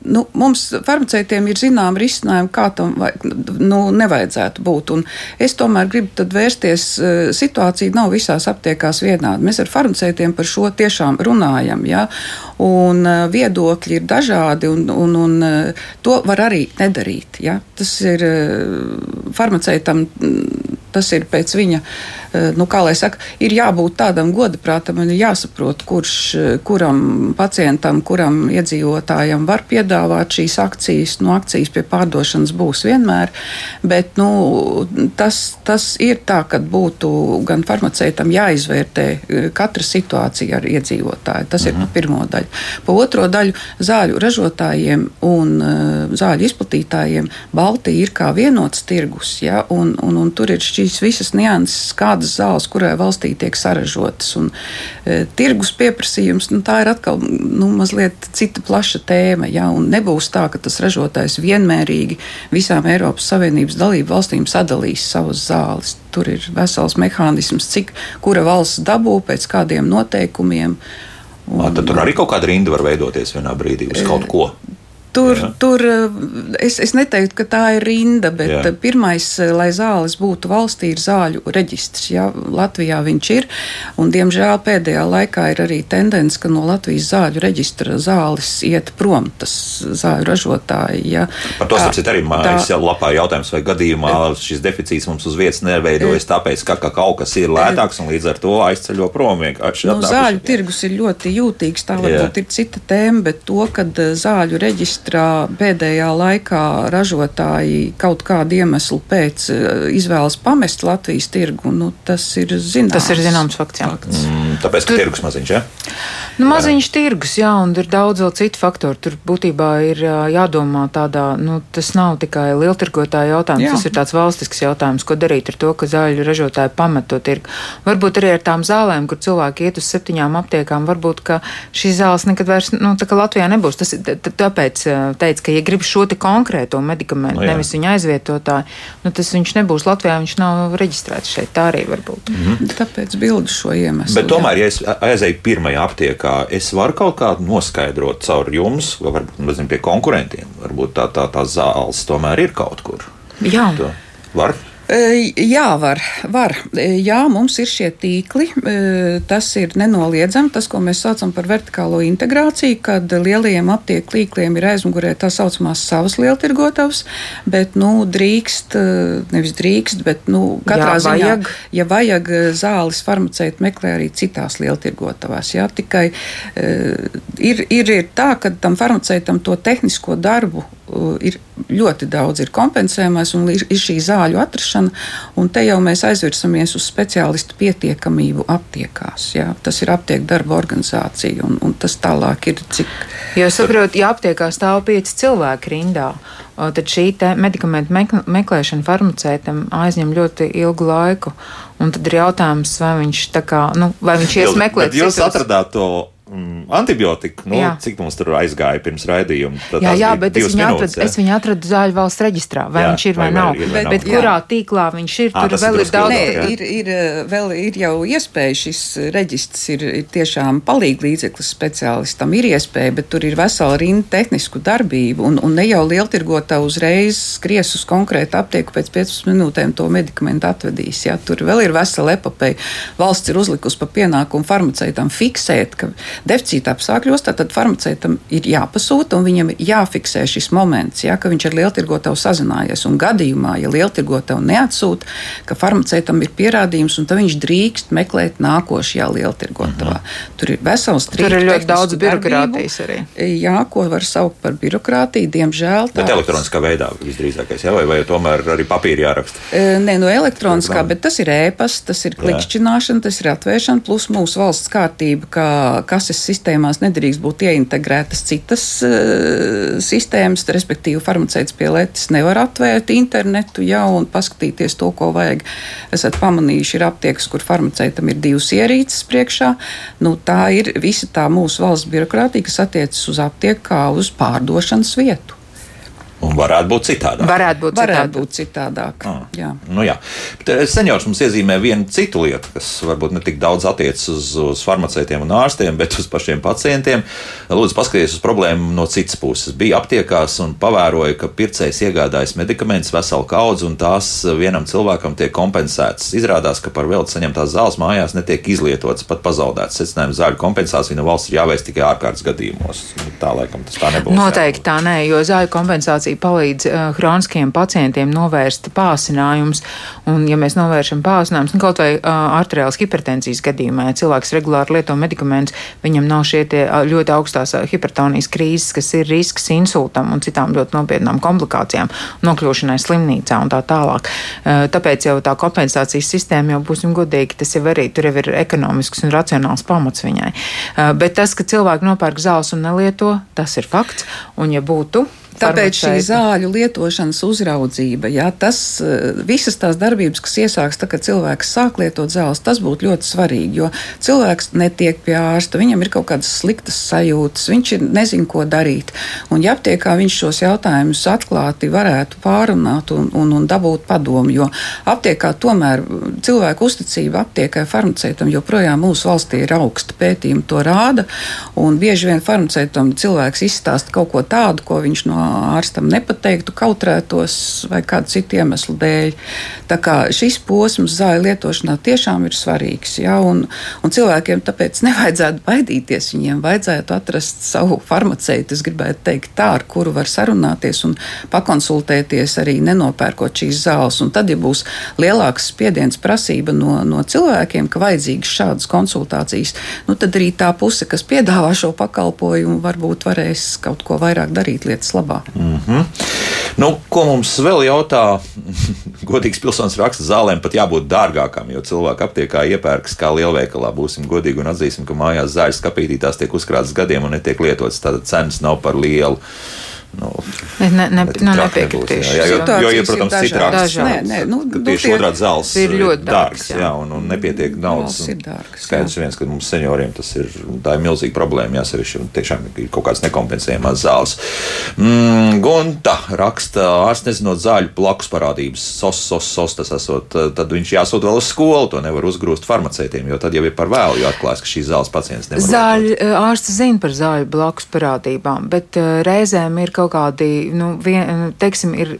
Nu, mums farmaceitiem ir zināma risinājuma, kā tam vai, nu, nevajadzētu būt. Un es tomēr gribu vērsties, eh, situācija nav visās aptiekās vienāda. Mēs ar farmaceitiem par šo tiešām runājam, ja? un eh, viedokļi ir dažādi, un, un, un eh, to var arī nedarīt. Ja? Tas ir farmaceitam, mm, tas ir pēc viņa, nu, kā lai saka, ir jābūt tādam godaprātam un jāsaprot, kurš, kuram pacientam, kuram iedzīvotājam var piedāvāt šīs akcijas. Nu, akcijas pie pārdošanas būs vienmēr, bet nu, tas, tas ir tā, ka būtu gan farmaceitam jāizvērtē eh, katra situācija ar iedzīvotāju. Tas ir pa pirmo daļu. Pa otro daļu zāļu ražotājiem un uh, zāļu izplatītājiem Baltija ir kā vienots tirgus, ja, un, un, un tur ir šīs visas nianses, kādas zāles, kurai valstī tiek saražotas. Un, e, tirgus pieprasījums, nu, tā ir atkal nu, mazliet cita plaša tēma, ja, un nebūs tā, ka tas ražotājs vienmērīgi visām Eiropas Savienības dalību valstīm sadalīs savas zāles. Tur ir vesels mehānisms, cik kura valsts dabū pēc kādiem noteikumiem. Un, tad tur arī kaut kāda rinda var veidoties vienā brīdī uz kaut ko. Tur, Jā. tur eh, es, es neteiktu, ka tā ir rinda, bet Jā. Jā. pirmais, eh, lai zāles būtu valstī, ir zāļu reģistrs. Jā, Latvijā viņš ir, un diemžēl pēdējā laikā ir arī tendence, ka no Latvijas zāļu reģistra zāles iet prom, tas zāļu ražotāji. Jā. Par to Tā- sapcīt arī mājas jau lapā jautājums, vai gadījumā šis deficīts mums uz vietas neveidojas tāpēc, ka, ka kaut kas ir lētāks un līdz ar to aizceļo prom vienkārši. Nu, zāļu tirgus ir ļoti jūtīgs. Tā Jā. varbūt ir cita tēma, bet to, ka zāļu reģistrā pēdējā laikā ražotāji kaut kādu iemeslu pēc eh, izvēlas pamest Latvijas tirgu, nu, tas ir zināms. Tas ir zināms fakts. Jā. Mm, Tāpēc, ka tirgus maziņš, ja? Nu, maziņš tirgus, jā, un ir daudz vēl citu faktoru. Tur būtībā ir jādomā tādā, nu, tas nav tikai lieltirgotāja jautājums, Jā. jā. tas ir tāds valstisks jautājums, ko darīt ar to, ka zāļu ražotāji pamet to tirgu. Varbūt arī ar tām zālēm, kur cilvēki iet uz septiņām aptiekām, varbūt, ka šīs zāles nekad vairs, nu, tā kā Latvijā nebūs. Tas, t- t- tāpēc teica, ka, ja grib šo te konkrēto medikamentu, Nu, jā. no, nevis viņa aizvietotāju, nu, tas viņš nebūs Latvijā, viņš nav reģistrēts šeit. Tā arī var būt. Mhm. Tāpēc bildu šo iemeslu. Bet tomēr, ja es aizēju pirmajā aptiekā, es varu kaut kā noskaidrot caur jums, vai varbūt nezinu, pie konkurentiem. Varbūt tā, tā, tā zāles tomēr ir kaut kur. Jā. To var. Jā, var, var. Jā, mums ir šie tīkli. Tas ir nenoliedzami. Tas, ko mēs saucam par vertikālo integrāciju, kad lielajiem aptieku tīkliem ir aizmugurē tā saucamās savas lieltirgotavas, bet, nu, drīkst, nevis drīkst, bet, nu, katrā Jā, ziņā, vajag. ja vajag zāles, farmaceiti meklē arī citās lieltirgotavās. Jā, tikai ir, ir, ir tā, ka tam farmaceitam to tehnisko darbu ir ļoti daudz, ir kompensējumais un ir šī zāļu atrašana, un te jau mēs aizvirsamies uz speciālistu pietiekamību aptiekās. Jā. Tas ir aptieku darba organizācija, un, un tas tālāk ir cik. Jo saprotu, ja aptiekā stāv pieci cilvēki rindā, o, tad šī te medikamentu mek- meklēšana farmaceitam aizņem ļoti ilgu laiku. Un tad ir jautājums, vai viņš tā kā, nu, vai viņš ies meklēt Jūs atradāt to mm, antibiotiku, nu, Jā. cik mums tur aizgāja pirms raidījuma. Tad Jā, jā, bet es viņu, minūtes, atradu, ja? es viņu atradu zāļu valsts reģistrā. Vai Jā, jā, viņš ir vai, vai nav? ir vai bet, nav. bet Jā. kurā tīklā viņš ir, Ā, tur ir vēl ir daudz. Nē, jā. ir, ir, vēl ir jau iespēja, šis reģistrs ir, ir tiešām palīdzīgs līdzeklis speciālistam. Ir iespēja, bet tur ir vesela rinda tehnisku darbību, un, un ne jau lieltirgotā uzreiz skries uz konkrētu aptieku pēc 15 minūtēm to medikamentu atvedīs. Jā. Tur vēl ir vesela epopeja. Valsts ir uzlikusi pa pienākumu farmaceitam fiksēt, ka deficīta apstākļos tad farmaceitam ir jāpasūta un viņam ir jāfiksē šis moments, jā, ka viņš ar lieltirgotavu sazinājies. Un gadījumā, ja lieltirgotavu neatsūta, ka farmaceitam ir pierādījums, un tad viņš drīkst meklēt nākošajā lieltirgotavā. Tur ir vesels Tur ir ļoti daudz birokrātijas arī. Jā, ko var saukt par birokrātiju, diemžēl. Bet tā- elektroniskā veidā visdrīzākais, jā, vai, vai tomēr arī papīri jāraksta? E, Nē, no elektroniskā, bet tas ir ēpasts, tas ir klikšķināšana, tas ir atvēršana, plus mūsu valsts kārtība, kā kases sistēmās nedrīkst būt ieintegrētas citas uh, sistēmas, respektīvi farmaceits pie letes nevar atvērt internetu jau un paskatīties to, ko vajag. Esat pamanījuši, ir aptiekas, kur farmaceitam ir divas ierīces priekšā. Nu, tā ir visa tā mūsu valsts birokrātija, kas attiecas uz aptieku kā uz pārdošanas vietu. Un varētu būt citādāk. Varētu būt Varētu citādāk. būt citādāk. Ah. Jā. Nu, jā. Seniors mums iezīmē vienu citu lietu, kas varbūt ne tik daudz attiecas uz, uz farmaceitiem un ārstiem, bet uz pašiem pacientiem. Lūdzu, paskatieties uz problēmu no citas puses. Bija aptiekās un pavēroja, ka pircējs iegādājas medikamentus veselu kaudzi un tās vienam cilvēkam tiek kompensētas. Izrādās, ka par velti saņemtās zāles mājās netiek izlietotas, pat pazaudētas. Secinājums zāļu kompensācija no valsts ir jāveic tikai ārkārtas gadījumos. Nu, Tā laikam tas tā nebūs. Noteikti tā nē, jo zāļu kompensācija palīdz uh, hroniskiem pacientiem novērst pāsinājumus. Un, ja mēs novēršam pāsinājumus, nu, kaut vai uh, arteriālas hipertenzijas gadījumā, ja cilvēks regulāri lieto medikamentus, viņam nav šie tie, uh, ļoti augstās uh, hipertonijas krīzes, kas ir risks insultam un citām ļoti nopietnām komplikācijām, nokļūšanai slimnīcā un tā tālāk. Uh, tāpēc jau tā kompensācijas sistēma, jau būsim godīgi, tas jau arī tur jau ir ekonomisks un racionāls pamats viņai. Uh, bet tas, ka cilvēki nopērk zāles un nelieto, tas ir fakts. Un ja būtu Tāpēc šī zāļu lietošanas uzraudzība, jā, tas, eh, visas tās darbības, kas iesāks, tad, kad cilvēks sāk lietot zāles, tas būtu ļoti svarīgi. Jo cilvēks netiek pie ārsta, viņam ir kaut kādas sliktas sajūtas, viņš ir nezin, ko darīt. Un, ja aptiekā viņš šos jautājumus atklāti varētu pārunāt un, un, un dabūt padomu, jo aptiekā tomēr cilvēku uzticība aptiekai farmaceitam joprojām mūsu valstī ir augsta. Pētījumi to rāda, un bieži vien farmaceitam cilvēks izstāsta kaut ko tādu, ko viņš no ārstam nepateiktu, kautrētos vai kādu citu iemeslu dēļ. Tā kā šis posms zāļu lietošanā tiešām ir svarīgs, ja, un, un cilvēkiem tāpēc nevajadzētu baidīties. Viņiem vajadzētu atrast savu farmaceitu, es gribētu teikt, tā, ar kuru var sarunāties un pakonsultēties arī nenopērkot šīs zāles. Un tad, ja būs lielāks spiediens prasība no, no cilvēkiem, ka vajadzīgas šādas konsultācijas, nu, tad arī tā puse, kas piedāvā šo pakalpojumu, varbūt varēs kaut ko vairāk darīt lietas labā. Mm -hmm. nu, ko mums vēl jautā? Godīgs pilsonis raksta, zālēm pat jābūt dārgākām, jo cilvēki aptiekā iepērkas kā lielveikalā. Būsim godīgi un atzīsim, ka mājās zāļu skapītītās tiek uzkrātas gadiem un netiek lietotas. Tātad cenas nav par lielu. Nu, Ne, ne, ne, nu, nepiekritīšu. Jā, jā, jo, jo, jo, protams, ir citādi nē, nu, tieši tie- otrādi zāles ir ļoti dārgas, dārgas, jā. jā, un, un nepietiek naudas. Ir Skaidrs viens, ka mums senioriem tas ir, tā ir milzīga problēma, jāsevišķi, un tiešām ir kaut kādas nekompensējumās zāles. Mm, Gunta raksta, ārsts nezinot zāļu blakus parādības, sos, sos, sos, tas esot, tad viņš jāsūt vēl uz skolu, to nevar uzgrūst farmaceitiem, jo tad jau ir par vēlu, jo atklājas, ka šīs zāles pacients nevar. Zāļu eh, ārsts zina par zāļu blakus parādībām, bet reizēm ir kaut kādi, nu, vien, teiksim, ir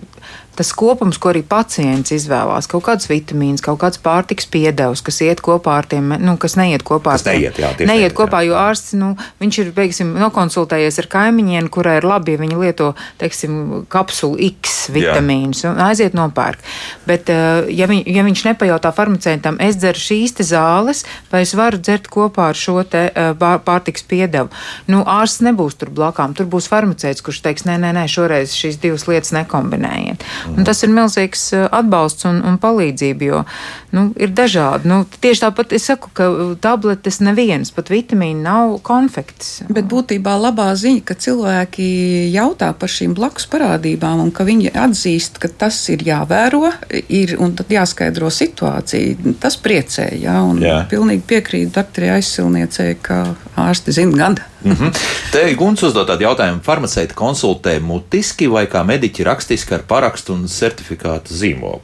tas kopums, ko arī pacients izvēlās. Kaut kāds vitamīns, kaut kāds pārtiks piedevs, kas iet kopā ar tiem, nu, kas neiet kopā ar tiem. neiet, jā, neiet neiet, kopā, jā. jo ārsts, nu, viņš ir, teiksim, nokonsultējies ar kaimiņiem, kurai ir labi, ja viņi lieto, teiksim, kapsulu X vitamīnus un aiziet nopērk. Bet, eh, ja, viņ, ja viņš nepajautā farmaceitam, es dzeru šīs te zāles, vai es varu dzert kopā ar šo te eh, pārtiks piedevu, nu, ārsts nebūs tur blakām. Tur būs farmaceits, kurš teiks, nē, nē, nē, šoreiz šīs divas lietas nekombinējiet. Un tas ir milzīgs eh, atbalsts un, un palīdzība, jo nu, ir dažādi. Nu, tieši tāpat es saku, ka uh, tabletes nevienas, pat vitamīni nav konfekts. Bet būtībā labā ziņa, ka cilvēki jautā par šīm blakus parādībām, un ka viņi atzīst, ka tas ir jāvēro, ir un tad jāskaidro situācija. Tas priecē, jā, un Jā. pilnīgi piekrīt doktorai aizsilniecei, ka ārsti zina gan. Mm -hmm. Te Guns uzdod tādu jautājumu, farmaceiti konsultē mutiski vai kā mediķi rakstiski ar parakstu un certifikātu zīmogu?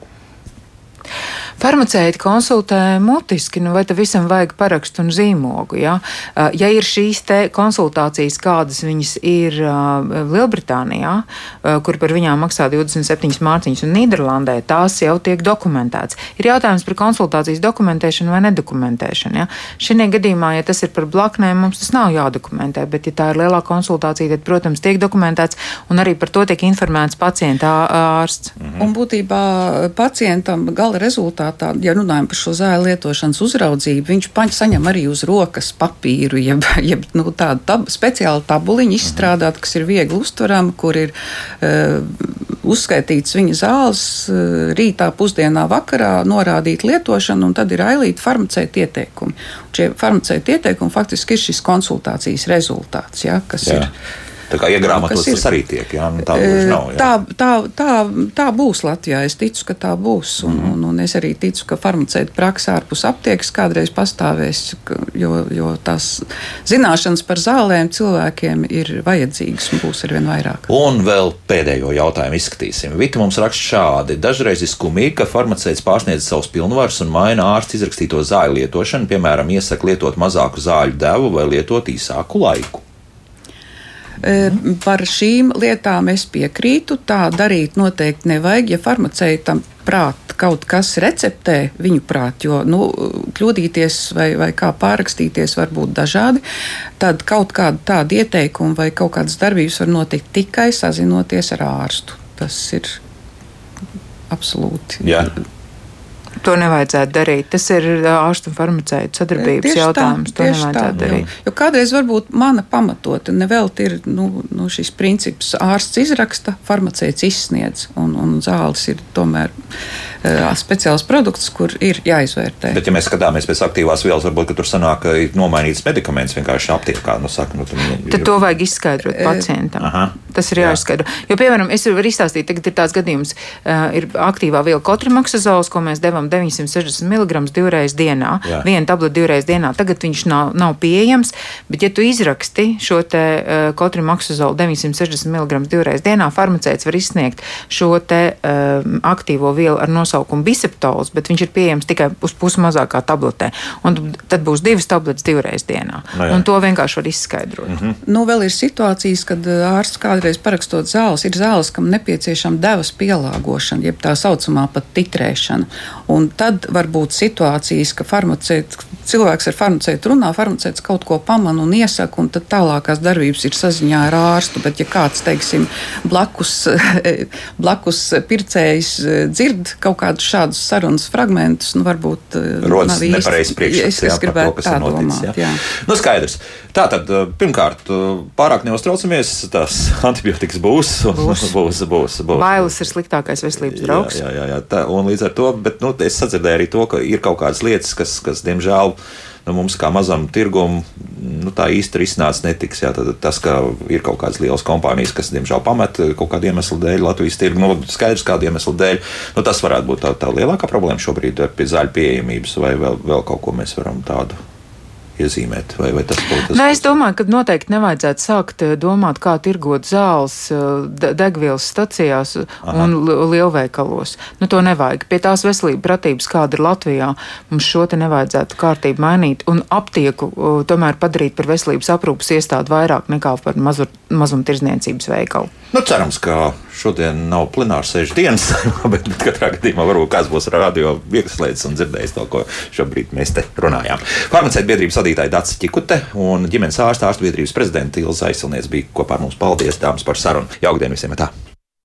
Farmaceiti konsultē mutiski, nu vai tam visam vajag parakstu un zīmogu. Ja, Uh, ja ir šīs konsultācijas, kādas viņas ir uh, Lielbritānijā, uh, kur par viņām maksā 27 mārciņas, un Nīderlandē, tās jau tiek dokumentētas. Ir jautājums par konsultācijas dokumentēšanu vai nedokumentēšanu. Ja. Šajā gadījumā, ja tas ir par blaknēm, mums tas nav jādokumentē, bet ja tā ir lielā konsultācija, tad, protams, tiek dokumentēts, un arī par to tiek informēts pacienta ārsts. Mm. Un būtībā pacientam gala rezultātā, ja runājam par šo zāļu lietošanas uzraudzību, viņš paņ saņem arī uz rokas papīru, jeb, jeb nu, tādu tab, speciālu tabuliņu izstrādāt, kas ir viegli uztverama, kur ir uh, uzskaitīts viņa zāles rītā, pusdienā, vakarā, norādīt lietošanu, un tad ir ailīti farmaceita ieteikumi. Un šie farmaceita ieteikumi faktiski ir šis konsultācijas rezultāts, ja, kas jā. ir Tā kā iegrāmatos tas arī tiek. Jā, nu, tā, nav, jā. tā, tā, tā, tā būs Latvijā. Es ticu, ka tā būs. Un, mm. un, un es arī ticu, ka farmaceita praksa ārpus aptiekas kādreiz pastāvēs, jo, jo tās zināšanas par zālēm cilvēkiem ir vajadzīgas un būs arvien vairāk. Un vēl pēdējo jautājumu izskatīsim. Vita mums raksta šādi. Dažreiz ir skumīgi, ka farmaceits pārsniedz savus pilnvarus un maina ārsts izrakstīto zāļu lietošanu, piemēram, iesaka lietot mazāku zāļu devu vai lietot īsāku laiku. Par šīm lietām es piekrītu. Tā darīt noteikti nevajag. Ja farmaceitam prāt kaut kas receptē, viņu prāt, jo nu, kļūdīties vai, vai kā pārrakstīties var būt dažādi, tad kaut kāda tāda ieteikuma vai kaut kādas darbības var notikt tikai sazinoties ar ārstu. Tas ir absolūti. Jā to nevajadzētu darīt. Tas ir ārstu un farmaceitu sadarbības tieši jautājums. Tā, to nevajadzētu tā, darīt. Jā. Jo kādreiz varbūt mana pamatota nevelti ir nu, nu, šis princips ārsts izraksta, farmaceits izsniedz, un, un zāles ir tomēr uh, speciāls produkts, kur ir jāizvērtē. Bet, ja mēs skatāmies pēc aktīvās vielas, varbūt tur sanāk, ka ir nomainīts medikaments vienkārši aptiekā. Nu, saka, nu, tad, tad to vajag izskaidrot pacientam. Aha. Tas ir jāizskaidro. Jā. Jo, piemēram, es varu izstāstīt, tagad ir tāds gadījums, uh, ir aktīvā viela kotrimoksazāls, ko mēs devam 960 mg divreiz dienā. Jā. Viena tableta divreiz dienā. Tagad viņš nav, nav pieejams, bet ja tu izraksti šo te uh, kotrimoksazolu 960 mg divreiz dienā, farmaceits var izsniegt šo te uh, aktīvo vielu ar nosaukumu biseptols, bet viņš ir pieejams tikai uz pusi mazākā tabletē. Un tad būs divas tabletes divreiz dienā. No, jā. un to vienkārši var izskaidrot. Mm -hmm. Nu, vēl ir situācijas, kad ārsts kādreiz parakstot zāles, ir zāles, kam nepieciešama devas pielāgošana, jeb tā saucamā pat titrēšana. Un tad var būt situācijas, ka cilvēks ar farmaceitu runā, farmaceits kaut ko pamana un iesaka, un tad tālākās darbības ir saziņā ar ārstu. Bet, ja kāds, teiksim, blakus, blakus pircējs eh, dzird kaut kādus šādus sarunas fragmentus, nu varbūt eh, rodas nepareizs priekšstats. Es, es gribētu to, tā noticis, domāt. Jā. Jā. Nu, skaidrs. Tātad, eh, pirmkārt, pārāk neuztraucamies, tās antibiotikas būs. Būs, būs, būs, būs. Bailes ir sliktākais veselības draugs. Jā, jā, jā, tā, un līdz ar to, bet, nu, es sadzirdēju arī to, ka ir kaut kādas lietas, kas, kas diemžēl, nu, mums kā mazam tirgumam, nu, tā īsti risināts netiks. Jā, tad, tas, ka ir kaut kādas lielas kompānijas, kas, diemžēl, pamet kaut kādu iemeslu dēļ Latvijas tirgu, nu, skaidrs, kādu iemeslu dēļ, nu, tas varētu būt tā, tā lielākā problēma šobrīd pie zaļu pieejamības, vai vēl, vēl kaut ko mēs varam tādu iezīmēt? Vai, vai tas būtu? Nē, es domāju, ka noteikti nevajadzētu sākt eh, domāt, kā tirgot zāles eh, degvielas stacijās Aha. un lielveikalos. Nu, to nevajag. Pie tās veselības pratības, kāda ir Latvijā, mums šo te nevajadzētu kārtību mainīt un aptieku tomēr padarīt par veselības aprūpas iestādi vairāk nekā par mazu, mazumtirdzniecības veikalu. Nu, cerams, ka šodien nav plenārs sēžu dienas, bet, bet katrā gadījumā varbūt kāds būs radio vieglslēdzis un dzirdējis to, ko šobrīd mēs te runājām. Farmaceita biedrības vadītāja Dācis Čikute un ģimenes ārsta ārstu biedrības prezidenta Ilza Aisilnieks bija kopā ar mums. Paldies, dāmas, par sarunu. Jaukdien visiem! Tā.